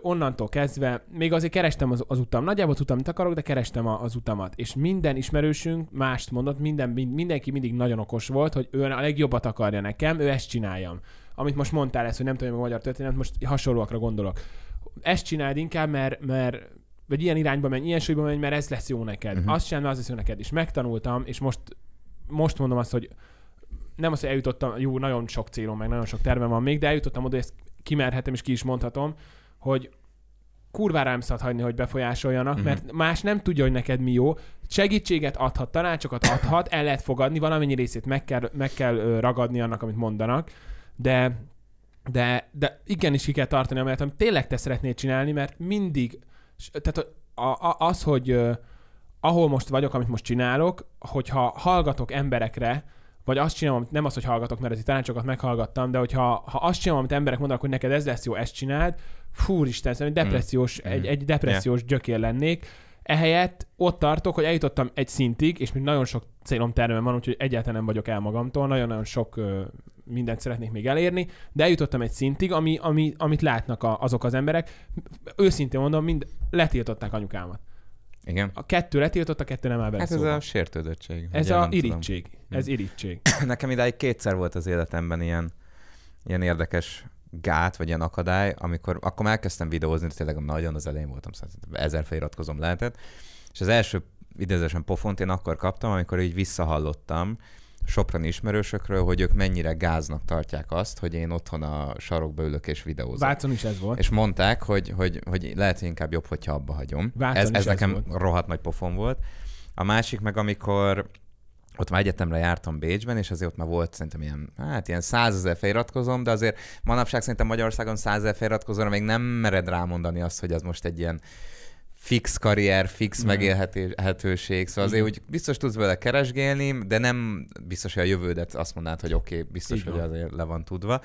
onnantól kezdve, még azért kerestem az, az utam. Nagyjából tudtam, mit akarok, de kerestem a, az utamat. És minden ismerősünk mást mondott, minden, mind- mindenki mindig nagyon okos volt, hogy ő a legjobbat akarja nekem, ő ezt csináljam. Amit most mondtál ezt, hogy nem tudom, a magyar történet, most hasonlóakra gondolok. Ezt csináld inkább, mert, mert vagy ilyen irányba menj, ilyen súlyba menj, mert ez lesz jó neked. Uh-huh. Azt csinálni, az lesz jó neked. És megtanultam, és most, most mondom azt, hogy nem azt, hogy eljutottam, jó, nagyon sok célom, meg nagyon sok tervem van még, de eljutottam oda, hogy ezt kimerhetem, és ki is mondhatom, hogy kurvára nem szabad hagyni, hogy befolyásoljanak, uh-huh. mert más nem tudja, hogy neked mi jó. Segítséget adhat, tanácsokat adhat, el lehet fogadni, valamennyi részét meg kell, meg kell ragadni annak, amit mondanak, de de, de igenis ki kell tartani, amit tényleg te szeretnéd csinálni, mert mindig, tehát a, a, az, hogy ahol most vagyok, amit most csinálok, hogyha hallgatok emberekre, vagy azt csinálom, amit- nem az, hogy hallgatok, mert ez itt tanácsokat meghallgattam, de hogyha ha azt csinálom, amit emberek mondanak, hogy neked ez lesz jó, ezt csináld, fúristen, szerintem egy depressziós, Mm. egy, egy depressziós gyökér lennék. Ehelyett ott tartok, hogy eljutottam egy szintig, és még nagyon sok célom tervem van, úgyhogy egyáltalán nem vagyok el magamtól, nagyon-nagyon sok mindent szeretnék még elérni, de eljutottam egy szintig, ami, ami, amit látnak a, azok az emberek. Őszintén mondom, mind letiltották anyukámat. Igen. A kettő letiltott, a kettő nem áll bele Hát ez szóba. a sértődöttség. Ez a nem tudom. irítség. Ez irítség. Nekem idáig kétszer volt az életemben ilyen, ilyen érdekes gát, vagy ilyen akadály, amikor akkor már elkezdtem videózni, de tényleg nagyon az elején voltam, szerintem ezer feliratkozom lehetett, és az első idézősen pofont én akkor kaptam, amikor így visszahallottam soprani ismerősökről, hogy ők mennyire gáznak tartják azt, hogy én otthon a sarokba ülök és videózok. Vácon is ez volt. És mondták, hogy, hogy, hogy lehet, hogy inkább jobb, hogyha abba hagyom. Vácon Ez, is ez ez nekem volt. rohadt nagy pofon volt. A másik meg, amikor ott már egyetemre jártam Bécsben, és azért ott már volt szerintem ilyen, hát ilyen százezer feliratkozom, de azért manapság szerintem Magyarországon százezer feliratkozóra még nem mered rámondani azt, hogy az most egy ilyen fix karrier, fix Nem. megélhetőség, szóval azért Igen. úgy biztos tudsz vele keresgélni, de nem biztos, hogy a jövődet azt mondanád, hogy oké, okay, biztos, Így hogy azért le van tudva.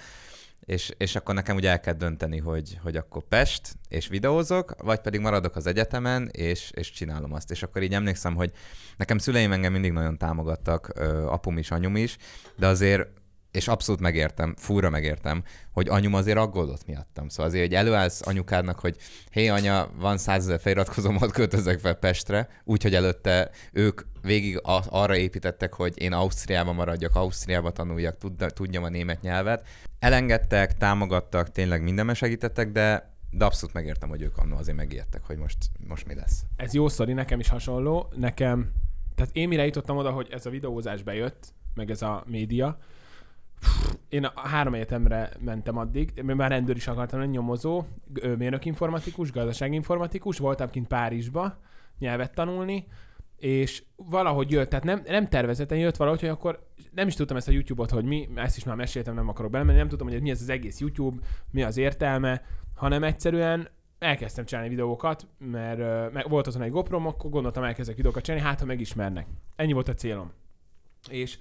És, és akkor nekem ugye el kell dönteni, hogy, hogy akkor Pest, és videózok, vagy pedig maradok az egyetemen, és, és csinálom azt. És akkor így emlékszem, hogy nekem szüleim engem mindig nagyon támogattak, ö, apum is, anyum is, de azért és abszolút megértem, fúra megértem, hogy anyum azért aggódott miattam. Szóval azért, hogy előállsz anyukádnak, hogy hé anya, van százezer feliratkozom, ott költözek fel Pestre, úgyhogy előtte ők végig arra építettek, hogy én Ausztriában maradjak, Ausztriába tanuljak, tud- tudjam a német nyelvet. Elengedtek, támogattak, tényleg mindenben segítettek, de de abszolút megértem, hogy ők annól azért megijedtek, hogy most, most mi lesz. Ez jó sztori, nekem is hasonló. Nekem, tehát én mire jutottam oda, hogy ez a videózás bejött, meg ez a média, én a három egyetemre mentem addig, mert már rendőr is akartam lenni, nyomozó, ö, mérnökinformatikus, gazdaságinformatikus, voltam kint Párizsba nyelvet tanulni, és valahogy jött, tehát nem, nem tervezetten jött valahogy, hogy akkor nem is tudtam ezt a YouTube-ot, hogy mi, ezt is már meséltem, nem akarok belemenni, nem tudtam, hogy mi ez az egész YouTube, mi az értelme, hanem egyszerűen elkezdtem csinálni videókat, mert, mert volt azon egy GoPro, akkor gondoltam elkezdek videókat csinálni, hát ha megismernek. Ennyi volt a célom. És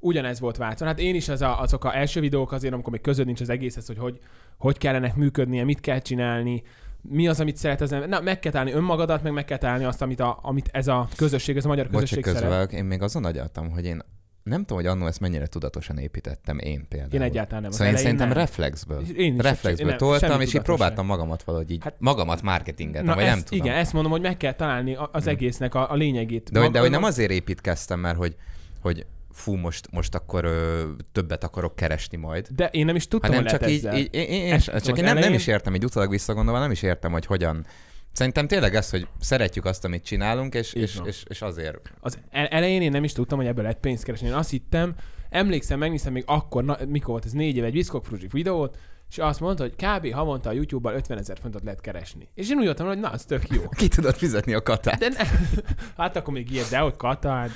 ugyanez volt Vácon. Hát én is az a, azok a első videók azért, amikor még közöd nincs az egészhez, hogy, hogy hogy kellene működnie, mit kell csinálni, mi az, amit szeret az ember. Na, meg kell találni önmagadat, meg meg kell találni azt, amit, a, amit ez a közösség, ez a magyar közösség szeret. közbevágok, én még azon agyaltam, hogy én nem tudom, hogy annól ezt mennyire tudatosan építettem én például. Én egyáltalán nem. Szóval én szerintem nem. reflexből. Én is Reflexből nem, toltam, és így próbáltam magamat valahogy így, Hát- magamat marketingetni, Na vagy ezt, nem tudom. Igen, ezt mondom, hogy meg kell találni az Hm. egésznek a, a lényegét. De, hogy, de hogy Mag- nem azért építkeztem, mert hogy, hogy fú, most, most akkor ö, többet akarok keresni majd. De én nem is tudtam, hanem hogy csak így, így, én, én, Ezt csak én nem, nem is értem, így utólag visszagondolva, nem is értem, hogy hogyan. Szerintem tényleg ez, hogy szeretjük azt, amit csinálunk, és, és, és, és azért. Az el- elején én nem is tudtam, hogy ebből lehet pénzt keresni. Én azt hittem, emlékszem, megnéztem még akkor, na, mikor volt ez négy éve egy Viszkok Fruzsi videót, és azt mondta, hogy kb. havonta a YouTube-bal 50 ezer fontot lehet keresni. És én úgy jöttem, hogy na, az tök jó. Ki tudod fizetni a katát? De ne, hát akkor még ilyet, de hogy katár,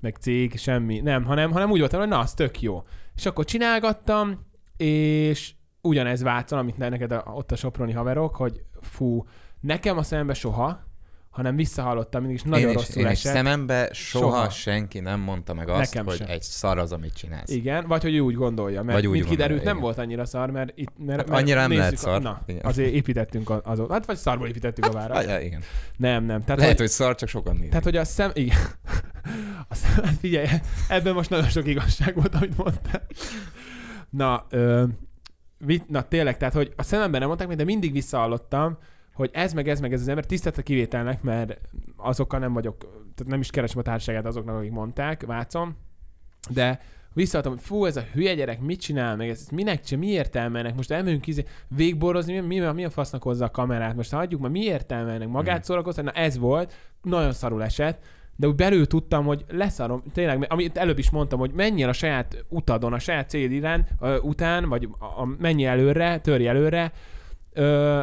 meg cég, semmi. Nem, hanem, hanem úgy voltam, hogy na, az tök jó. És akkor csinálgattam, és ugyanez Vácon, amit neked ott a soproni haverok, hogy fú, nekem a szembe soha, hanem visszahallottam mindig, és nagyon én is, rosszul én is esett. szemembe soha, Soha. senki nem mondta meg azt, Nekem hogy sem. egy szar az, amit csinálsz. Igen, vagy hogy ő úgy gondolja, mert Vagy úgy mint kiderült, gondolja, nem igen. volt annyira szar, mert itt... Mert, Hát mert annyira nem lehet a- szar. Na, Igen. azért építettünk az- azon. Hát vagy szarból építettük a várat. Ah, ja, igen. Nem, nem. Tehát, Lehet, hogy, hogy szar, csak sokan nézik. tehát, hogy a szem... Igen. A szem, hát figyelj, ebben most nagyon sok igazság volt, amit mondtál. Na, ö, na tényleg, tehát, hogy a szememben nem mondták, de mindig visszahallottam, hogy ez meg ez meg ez az ember tisztelt a kivételnek, mert azokkal nem vagyok, tehát nem is keresem a társaságát azoknak, akik mondták, Vácon, de visszaadtam, hogy fú, ez a hülye gyerek mit csinál, meg? Ez, minek csinál, mi értelme ennek, most elmegyünk izé, végborozni, mi, mi, mi a fasznak hozza a kamerát, most hagyjuk, már mi értelme ennek, magát szórakoztatni, na ez volt, nagyon szarul esett, de úgy belül tudtam, hogy leszarom, tényleg, amit előbb is mondtam, hogy menjél a saját utadon, a saját cél irány, ö, után, vagy a, a, menj előre, törj előre, ö,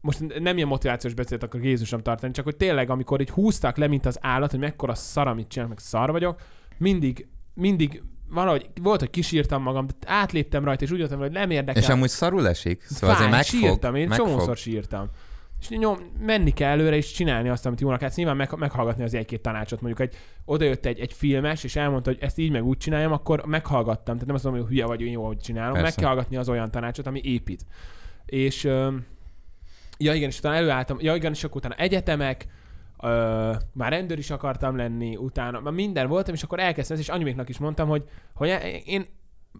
most nem ilyen motivációs beszélt akkor Jézusom tartani, csak hogy tényleg, amikor így húztak le, mint az állat, hogy mekkora szar, amit csinálok, meg szar vagyok, mindig, mindig valahogy volt, hogy kisírtam magam, de átléptem rajta, és úgy voltam, hogy nem érdekel. És amúgy szarul esik, szóval Fáj, azért megfog. sírtam, én megfog. csomószor sírtam. És nyom, menni kell előre, és csinálni azt, amit jónak látsz. Nyilván meg, meghallgatni az egy-két tanácsot. Mondjuk egy, odajött egy, egy filmes, és elmondta, hogy ezt így meg úgy csináljam, akkor meghallgattam. Tehát nem azt mondom, hogy hülye vagy, én jó, hogy csinálom. Persze. Meg kell hallgatni az olyan tanácsot, ami épít. És öm, ja igen, és utána előálltam, ja igen, és akkor utána egyetemek, Ö, már rendőr is akartam lenni, utána már minden voltam, és akkor elkezdtem ezt, és anyuméknak is mondtam, hogy, hogy én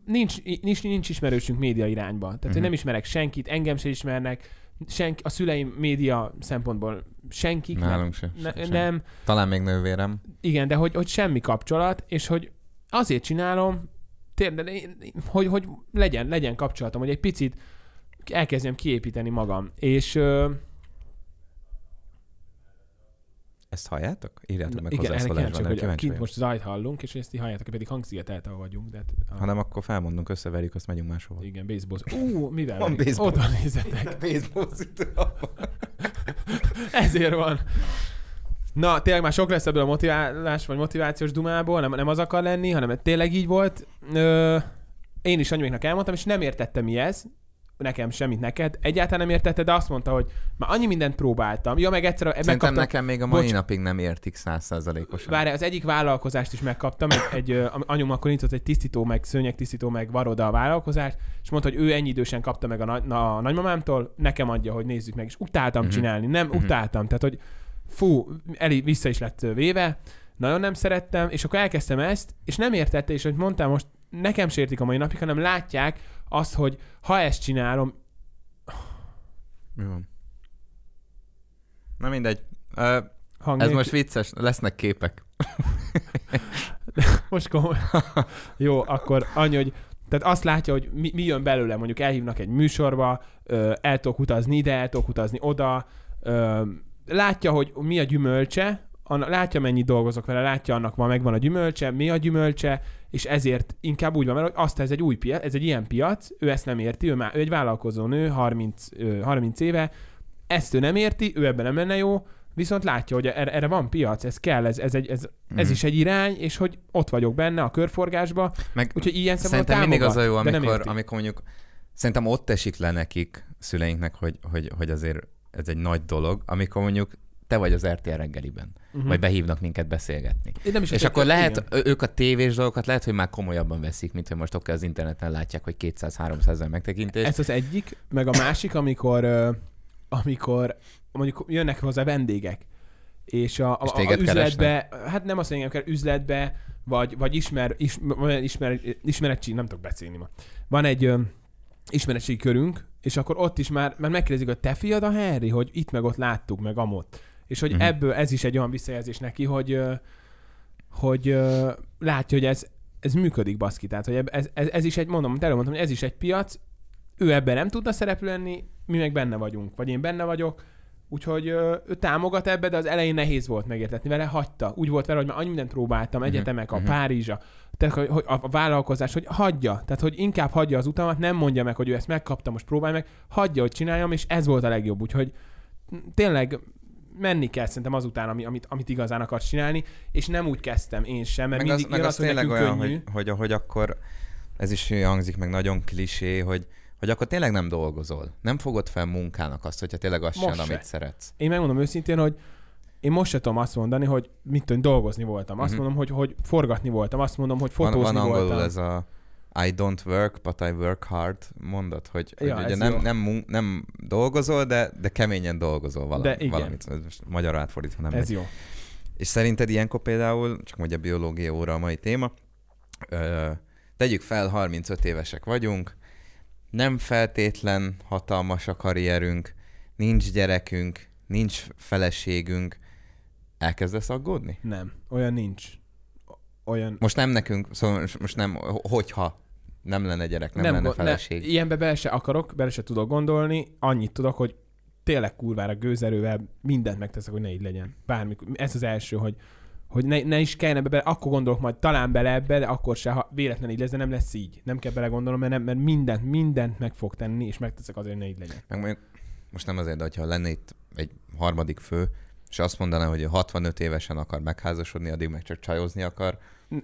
nincs, nincs, nincs ismerősünk média irányba. Tehát, uh-huh. Mhm. hogy nem ismerek senkit, engem se ismernek, senki, a szüleim média szempontból senkik. Nálunk se. Ne, se. nem, Talán még nővérem. igen, de hogy, hogy semmi kapcsolat, és hogy azért csinálom, tényleg, hogy, hogy legyen, legyen kapcsolatom, hogy egy picit elkezdjem kiépíteni magam. És ö, Ezt halljátok? Írjátok meg igen, hozzászólásban, mert hogy kíváncsi kint most zajt hallunk, és ezt így halljátok, pedig hangszigeteltel vagyunk. De hát, a, Hanem akkor felmondunk, összeverjük, azt megyünk máshova. igen, baseball. Ú, mivel? Van baseball. Oda nézzetek. Baseball. Ezért van. Na, tényleg már sok lesz ebből a motiválás, vagy motivációs dumából, nem, nem az akar lenni, hanem tényleg így volt. Ö, én is anyuméknak elmondtam, és nem értettem mi ez, nekem semmit neked. Egyáltalán nem értette, de azt mondta, hogy már annyi mindent próbáltam. Ja, meg egyszer Szerintem megkaptam... nekem még a mai Bocs. napig nem értik százszázalékosan. Várj, az egyik vállalkozást is megkaptam, egy, egy anyum akkor nyitott egy tisztító, meg szőnyegtisztító, meg varoda a vállalkozást, és mondta, hogy ő ennyi idősen kapta meg a, na, a nagymamámtól, nekem adja, hogy nézzük meg, és utáltam Mhm. csinálni, nem Mhm. utáltam, tehát hogy fú, elé, vissza is lett véve, nagyon nem szerettem, és akkor elkezdtem ezt, és nem értette, és hogy mondtam most, nekem sértik a mai napig, hanem látják azt, hogy ha ezt csinálom, Mi van? Na mindegy. Ö, hang ez most vicces, lesznek képek. Most komoly. Jó, akkor annyi, hogy tehát azt látja, hogy mi, mi jön belőle, mondjuk elhívnak egy műsorba, ö, el tudok utazni ide, el tudok utazni oda, ö, látja, hogy mi a gyümölcse, anna, látja, mennyi dolgozok vele, látja, annak ma megvan a gyümölcse, mi a gyümölcse, és ezért inkább úgy van hogy azt ez egy új piac, ez egy ilyen piac, ő ezt nem érti, ő, már, ő egy vállalkozó nő, 30, ö, 30 éve, ezt ő nem érti, ő ebben nem lenne jó, viszont látja, hogy erre, erre van piac, ez kell, ez, ez, egy, ez, ez Mhm. is egy irány, és hogy ott vagyok benne a körforgásba, Meg úgyhogy ilyen szempontból Szerintem mindig az a jó, amikor, amikor mondjuk, szerintem ott esik le nekik szüleinknek, hogy, hogy, hogy azért ez egy nagy dolog, amikor mondjuk te vagy az RTL reggeliben, uh-huh. vagy behívnak minket beszélgetni. Én nem is És akkor lehet, ő- ők a tévés dolgokat lehet, hogy már komolyabban veszik, mint hogy most oké az interneten látják, hogy 200-300 ezer megtekintés. Ez az egyik, meg a másik, amikor, amikor mondjuk jönnek hozzá vendégek, és a, a, És a téged üzletbe, hát nem azt mondjam, kell üzletbe, vagy, vagy ismer, is, olyan ismer, ismeretség, nem tudok beszélni ma. Van egy ö, ismeretségi körünk, és akkor ott is már, már megkérdezik, hogy te fiad a Harry, hogy itt meg ott láttuk, meg amott. És hogy uh-huh. ebből ez is egy olyan visszajelzés neki, hogy, hogy látja, hogy ez, ez működik, baszki. Tehát, hogy ez, ez, ez is egy, mondom, előbb mondtam, hogy ez is egy piac, ő ebben nem tudna szereplő lenni, mi meg benne vagyunk, vagy én benne vagyok, úgyhogy ő támogat ebbe, de az elején nehéz volt megértetni vele, hagyta. Úgy volt vele, hogy már annyi mindent próbáltam, Mhm, egyetemek, a mhm. Párizsa, tehát hogy, hogy a, a vállalkozás, hogy hagyja, tehát hogy inkább hagyja az utamat, nem mondja meg, hogy ő ezt megkapta, most próbálj meg, hagyja, hogy csináljam, és ez volt a legjobb, úgyhogy tényleg menni kell szerintem azután, ami, amit, amit igazán akarsz csinálni, és nem úgy kezdtem én sem, mert meg az, mindig meg jön az hogy tényleg olyan, könnyű. hogy, hogy, hogy akkor ez is hangzik meg nagyon klisé, hogy, hogy akkor tényleg nem dolgozol. Nem fogod fel munkának azt, hogyha tényleg azt se. amit szeretsz. Én megmondom őszintén, hogy én most se tudom azt mondani, hogy mit tudom, dolgozni voltam. Azt Mhm. mondom, hogy, hogy forgatni voltam. Azt mondom, hogy Van, fotózni van angolul voltam. ez a I don't work, but I work hard mondat, hogy, Ja, hogy ugye nem, jó. nem, mun- nem dolgozol, de, de keményen dolgozol valami, De igen. valamit. Ez most magyar átfordítva nem Ez megy. jó. És szerinted ilyenkor például, csak hogy a biológia óra a mai téma, ö, tegyük fel, 35 évesek vagyunk, nem feltétlen hatalmas a karrierünk, nincs gyerekünk, nincs feleségünk, elkezdesz aggódni? Nem. Olyan nincs. Olyan... Most nem nekünk, szóval most- nem, hogyha nem lenne gyerek, nem, nem lenne feleség. Ne, ilyenbe bele se akarok, bele se tudok gondolni. Annyit tudok, hogy tényleg kurvára gőzerővel mindent megteszek, hogy ne így legyen. Bármi. Ez az első, hogy, hogy ne, ne is kellene bele, akkor gondolok majd talán bele ebbe, de akkor se, ha véletlen így lesz, de nem lesz így. Nem kell bele gondolnom, mert, nem, mert mindent, mindent meg fog tenni, és megteszek azért, hogy ne így legyen. Meg mondjuk, most nem azért, de hogyha lenne itt egy harmadik fő, és azt mondaná, hogy 65 évesen akar megházasodni, addig meg csak csajozni akar,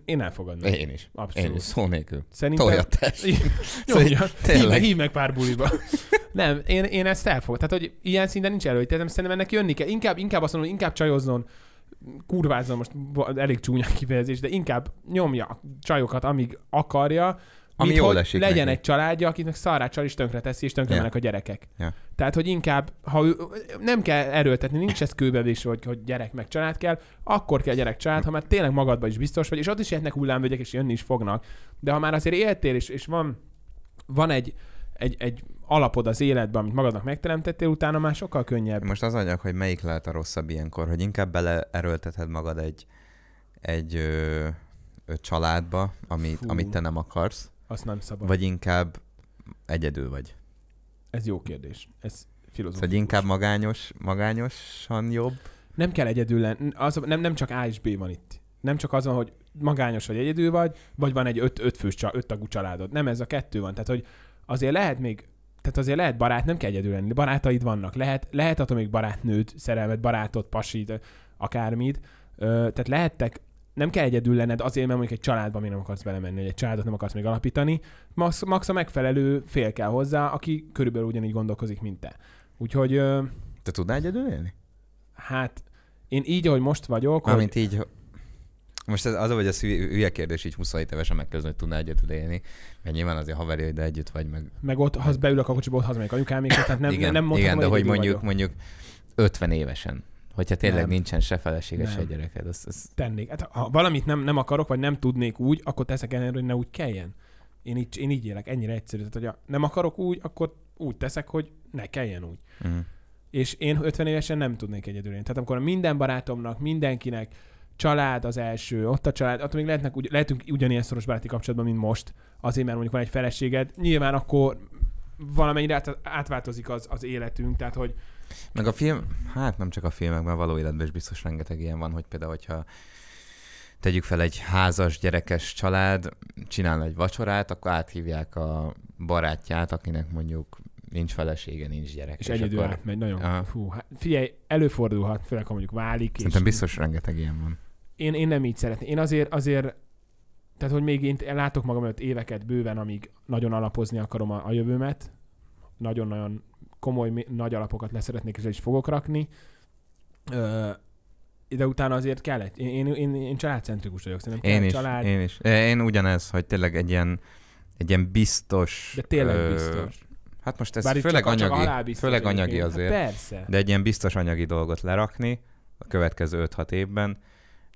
Én elfogadnám. én is. Abszolút. Én is, szó nélkül. Szerintem... Tolja tessék. Nyomja. Tényleg. Hív, hív meg pár buliba. nem, én, én ezt elfogom. Tehát, hogy ilyen szinten nincs előítéletem, szerintem ennek jönni kell. Inkább, inkább azt mondom, inkább csajozzon, kurvázzon most elég csúnya kifejezés, de inkább nyomja a csajokat, amíg akarja, Ami mint jól esik legyen neki. egy családja, akinek szarrá csal is tönkre teszi, és tönkre mennek a gyerekek. Ja. Tehát, hogy inkább, ha ő, nem kell erőltetni, nincs ez kőbevés, hogy, hogy gyerek meg család kell, akkor kell gyerek család, ha már tényleg magadban is biztos vagy, és ott is jöhetnek hullámvölgyek, és jönni is fognak. De ha már azért éltél, és, és van, van egy, egy, egy alapod az életben, amit magadnak megteremtettél, utána már sokkal könnyebb. Most az anyag, hogy melyik lehet a rosszabb ilyenkor, hogy inkább beleerőlteted magad egy, egy ö, ö, családba, amit, Fú. amit te nem akarsz, Azt nem szabad. vagy inkább egyedül vagy. Ez jó kérdés. Ez filozófikus. Szóval inkább magányos, magányosan jobb. Nem kell egyedül lenni. Az, nem, nem csak A és B van itt. Nem csak az van, hogy magányos vagy egyedül vagy, vagy van egy öt, öt fős, öt tagú családod. Nem, ez a kettő van. Tehát, hogy azért lehet még, tehát azért lehet barát, nem kell egyedül lenni. Barátaid vannak. Lehet, lehet attól még barátnőd, szerelmet, barátod, pasid, akármit. Ö, tehát lehettek, nem kell egyedül lenned azért, mert mondjuk egy családba még nem akarsz belemenni, vagy egy családot nem akarsz még alapítani. Max, max a megfelelő fél kell hozzá, aki körülbelül ugyanígy gondolkozik, mint te. Úgyhogy ö, Te tudnál egyedül élni? Hát én így, ahogy most vagyok, hogy Mármint így, most ez az, hogy ez hülye kérdés így 27 évesen megkezdeni, hogy tudnál egyedül élni, mert nyilván azért haverjaid együtt vagy, meg meg ott, ha beülök a kocsiba, ott hazamegyek anyukámékhoz, tehát nem, igen, nem mondhatom, igen de hogy egyedül mondjuk, vagyok. mondjuk 50 évesen, Hogyha tényleg Nem. nincsen se feleséges, se Nem. gyereked. Az, az... tennék. Hát, ha valamit nem, nem akarok, vagy nem tudnék úgy, akkor teszek ennél, hogy ne úgy kelljen. Én így, én így élek, ennyire egyszerű. Tehát, hogy ha nem akarok úgy, akkor úgy teszek, hogy ne kelljen úgy. Mm. És én 50 évesen nem tudnék egyedül élni. Tehát amikor minden barátomnak, mindenkinek, család az első, ott a család, attól még lehetnek, ugy, lehetünk ugyanilyen szoros baráti kapcsolatban, mint most, azért, mert mondjuk van egy feleséged, nyilván akkor valamennyire át, átváltozik az, az életünk, tehát hogy Meg a film, hát nem csak a filmekben, való életben is biztos rengeteg ilyen van, hogy például, hogyha tegyük fel egy házas, gyerekes család, csinál egy vacsorát, akkor áthívják a barátját, akinek mondjuk nincs felesége, nincs gyerek. és, egyedül akkor... átmegy. Nagyon. Aha. Fú, hát figyelj, előfordulhat, főleg ha mondjuk válik. Szerintem és biztos rengeteg ilyen van. én, én nem így szeretném. Én azért, azért tehát, hogy még én látok magam előtt éveket bőven, amíg nagyon alapozni akarom a, a jövőmet, nagyon-nagyon komoly, nagy alapokat leszeretnék, és le is fogok rakni. Ö, de utána azért kell egy, én, én, én, én családcentrikus vagyok, szerintem Én is, család, én is. Én ugyanez, hogy tényleg egy ilyen, egy ilyen biztos... de tényleg ö, biztos. Hát most ez Bár főleg csak, csak anyagi, alábiztos főleg anyagi egyébként. azért, Hát persze. de egy ilyen biztos anyagi dolgot lerakni a következő 5-6 évben,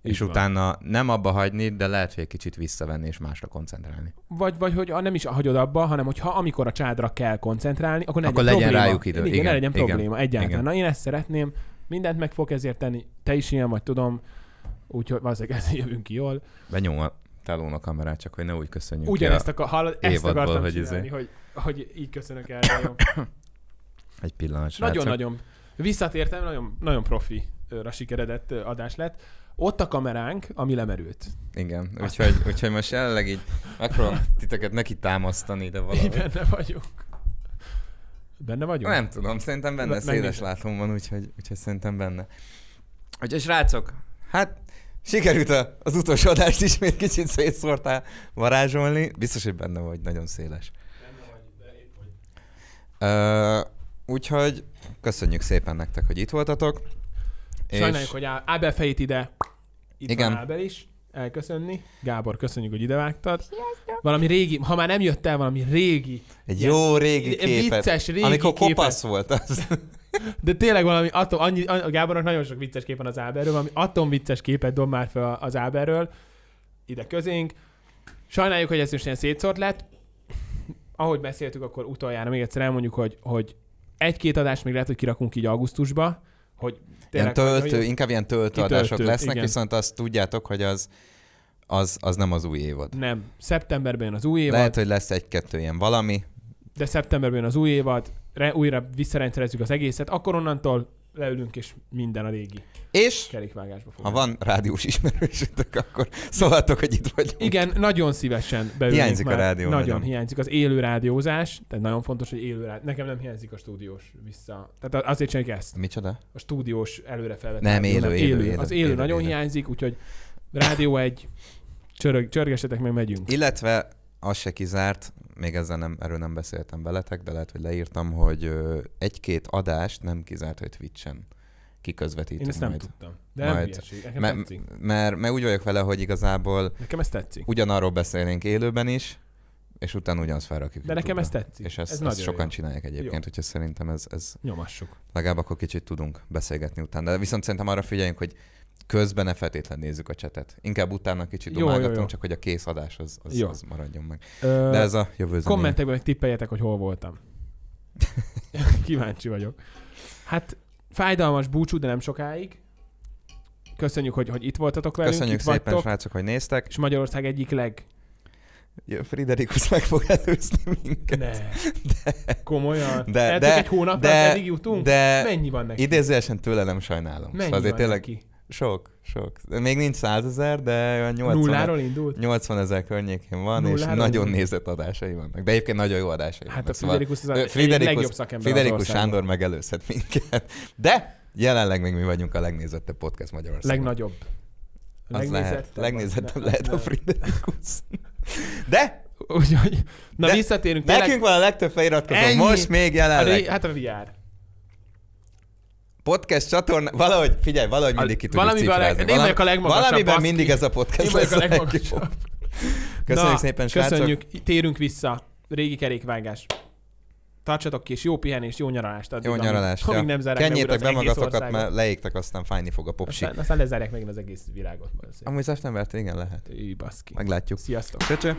Így és van. utána nem abba hagyni, de lehet, hogy egy kicsit visszavenni és másra koncentrálni. Vagy, vagy hogy nem is hagyod abba, hanem hogy ha amikor a családra kell koncentrálni, akkor, ne Akkor legyen, probléma. rájuk idő. Igen, Igen, ne legyen igen, probléma egyáltalán. igen. Na én ezt szeretném, mindent meg fog ezért tenni, te is ilyen vagy, tudom, úgyhogy valószínűleg ezzel jövünk ki jól. Benyom a telón a kamerát, csak hogy ne úgy köszönjük Ugyanezt ki akar, hallod, ezt akartam hogy csinálni, izé. hogy, hogy így köszönök el. a... egy pillanat. Nagyon-nagyon. Visszatértem, nagyon, nagyon profi sikeredett adás lett. Ott a kameránk, ami lemerült. Igen, úgyhogy, úgyhogy most jelenleg így megpróbálom titeket neki támasztani, de Így valahogy. benne vagyunk. Benne vagyunk? Nem tudom, szerintem benne Me- széles látom van, úgyhogy, úgyhogy szerintem benne. Úgyhogy srácok, hát sikerült a- az utolsó adást ismét kicsit szétszórtál varázsolni. Biztos, hogy benne vagy, nagyon széles. Uh, úgyhogy köszönjük szépen nektek, hogy itt voltatok. Sajnáljuk, hogy Á- Ábel fejét ide. Itt Igen. van Ábel is. Elköszönni. Gábor, köszönjük, hogy idevágtad. Valami régi, ha már nem jött el valami régi, Egy jó régi képet, vicces régi amikor képet. kopasz volt az. De tényleg valami, atom, annyi, a Gábornak nagyon sok vicces kép van az Áberről, valami atom vicces képet dob már fel az Áberről, ide közénk. Sajnáljuk, hogy ez most ilyen szétszórt lett. Ahogy beszéltük, akkor utoljára még egyszer elmondjuk, hogy, hogy egy-két adást még lehet, hogy kirakunk így augusztusba, hogy Ilyen töltő, inkább ilyen töltőadások lesznek, igen. viszont azt tudjátok, hogy az, az, az nem az új évad. Nem, szeptemberben jön az új évad, Lehet, hogy lesz egy-kettő ilyen valami, de szeptemberben jön az új évad, re, újra visszarendszerezzük az egészet, akkor onnantól leülünk, és minden a régi és kerékvágásba fog. ha van rádiós ismerősötök, akkor szólhatok, hogy itt vagyunk. Igen, nagyon szívesen beülünk Hiányzik a már. rádió Nagyon, nagyon. hiányzik az élő rádiózás, tehát nagyon fontos, hogy élő rádió. Nekem nem hiányzik a stúdiós vissza. Tehát azért csináljuk ezt. Micsoda? A stúdiós előre felvett Nem, rádió, élő, élő, élő, Az élő, élő, nagyon élő. hiányzik, úgyhogy rádió egy, csörög, csörgessetek meg, megyünk. Illetve az se kizárt, még ezzel nem, erről nem beszéltem veletek, de lehet, hogy leírtam, hogy egy-két adást nem kizárt, hogy Twitch-en kiközvetítünk Én ezt nem majd. tudtam. De nem Majd. hülyeség. Nekem Me- tetszik. mert, mert úgy vagyok vele, hogy igazából Nekem ez tetszik. ugyanarról beszélnénk élőben is, és utána ugyanazt felrakjuk. De nekem ez tetszik. És ez ezt, nagyon ezt sokan jó. csinálják egyébként, úgyhogy szerintem ez, ez Nyomassuk. legalább akkor kicsit tudunk beszélgetni utána. De viszont szerintem arra figyeljünk, hogy közben ne feltétlenül nézzük a csetet. Inkább utána kicsit jó. csak hogy a kész adás az, az, Jó. az maradjon meg. Ö, De ez a jövő zenéje. Kommentekben meg tippeljetek, hogy hol voltam. Kíváncsi vagyok. Hát fájdalmas búcsú, de nem sokáig. Köszönjük, hogy, hogy itt voltatok velünk, Köszönjük itt szépen, vagytok, srácok, hogy néztek. és Magyarország egyik leg... Friderikus meg fog előzni minket. Ne. Komolyan. De- de- hogy egy hónap de- eddig jutunk? De Mennyi van neki? idézőjelesen tőle nem sajnálom. Mennyi Szóval azért van tényleg neki? Sok, sok. Még nincs százezer, de olyan 80, Nulláról indult? 80 ezer környékén van, Nulláról és nagyon indult? nézett adásai vannak. De egyébként nagyon jó adásai Hát a vannak. Szóval Friderikus az a Friderikus- legjobb szakember Friderikus. Sándor megelőzhet minket. De jelenleg még mi vagyunk a legnézettebb podcast Magyarországon. Legnagyobb. Az lehet, Legnézettebb legnézettebb az. lehet a. Friderikus. De Úgyhogy, na De visszatérünk. nekünk van a legtöbb feliratkozó, most még a jelenleg. hát a VR. Podcast csatorna, valahogy, figyelj, valahogy mindig ki tudjuk Valamiben leg- cifrázni. én vagyok a legmagasabb, Valamiben mindig ez a podcast Én a legmagasabb. Köszönjük Na, szépen, srácok. Köszönjük, térünk vissza. Régi kerékvágás. Tartsatok ki, és jó pihenést, jó nyaralást. Addig, Jó nyaralást. Amíg ja. nem zárják Kenjétek be magatokat, mert leégtek, aztán fájni fog a popsi. Aztán, aztán lezárják megint az egész világot. Amúgy szeptembertől igen lehet. Így baszki. Meglátjuk. Sziasztok. Cső.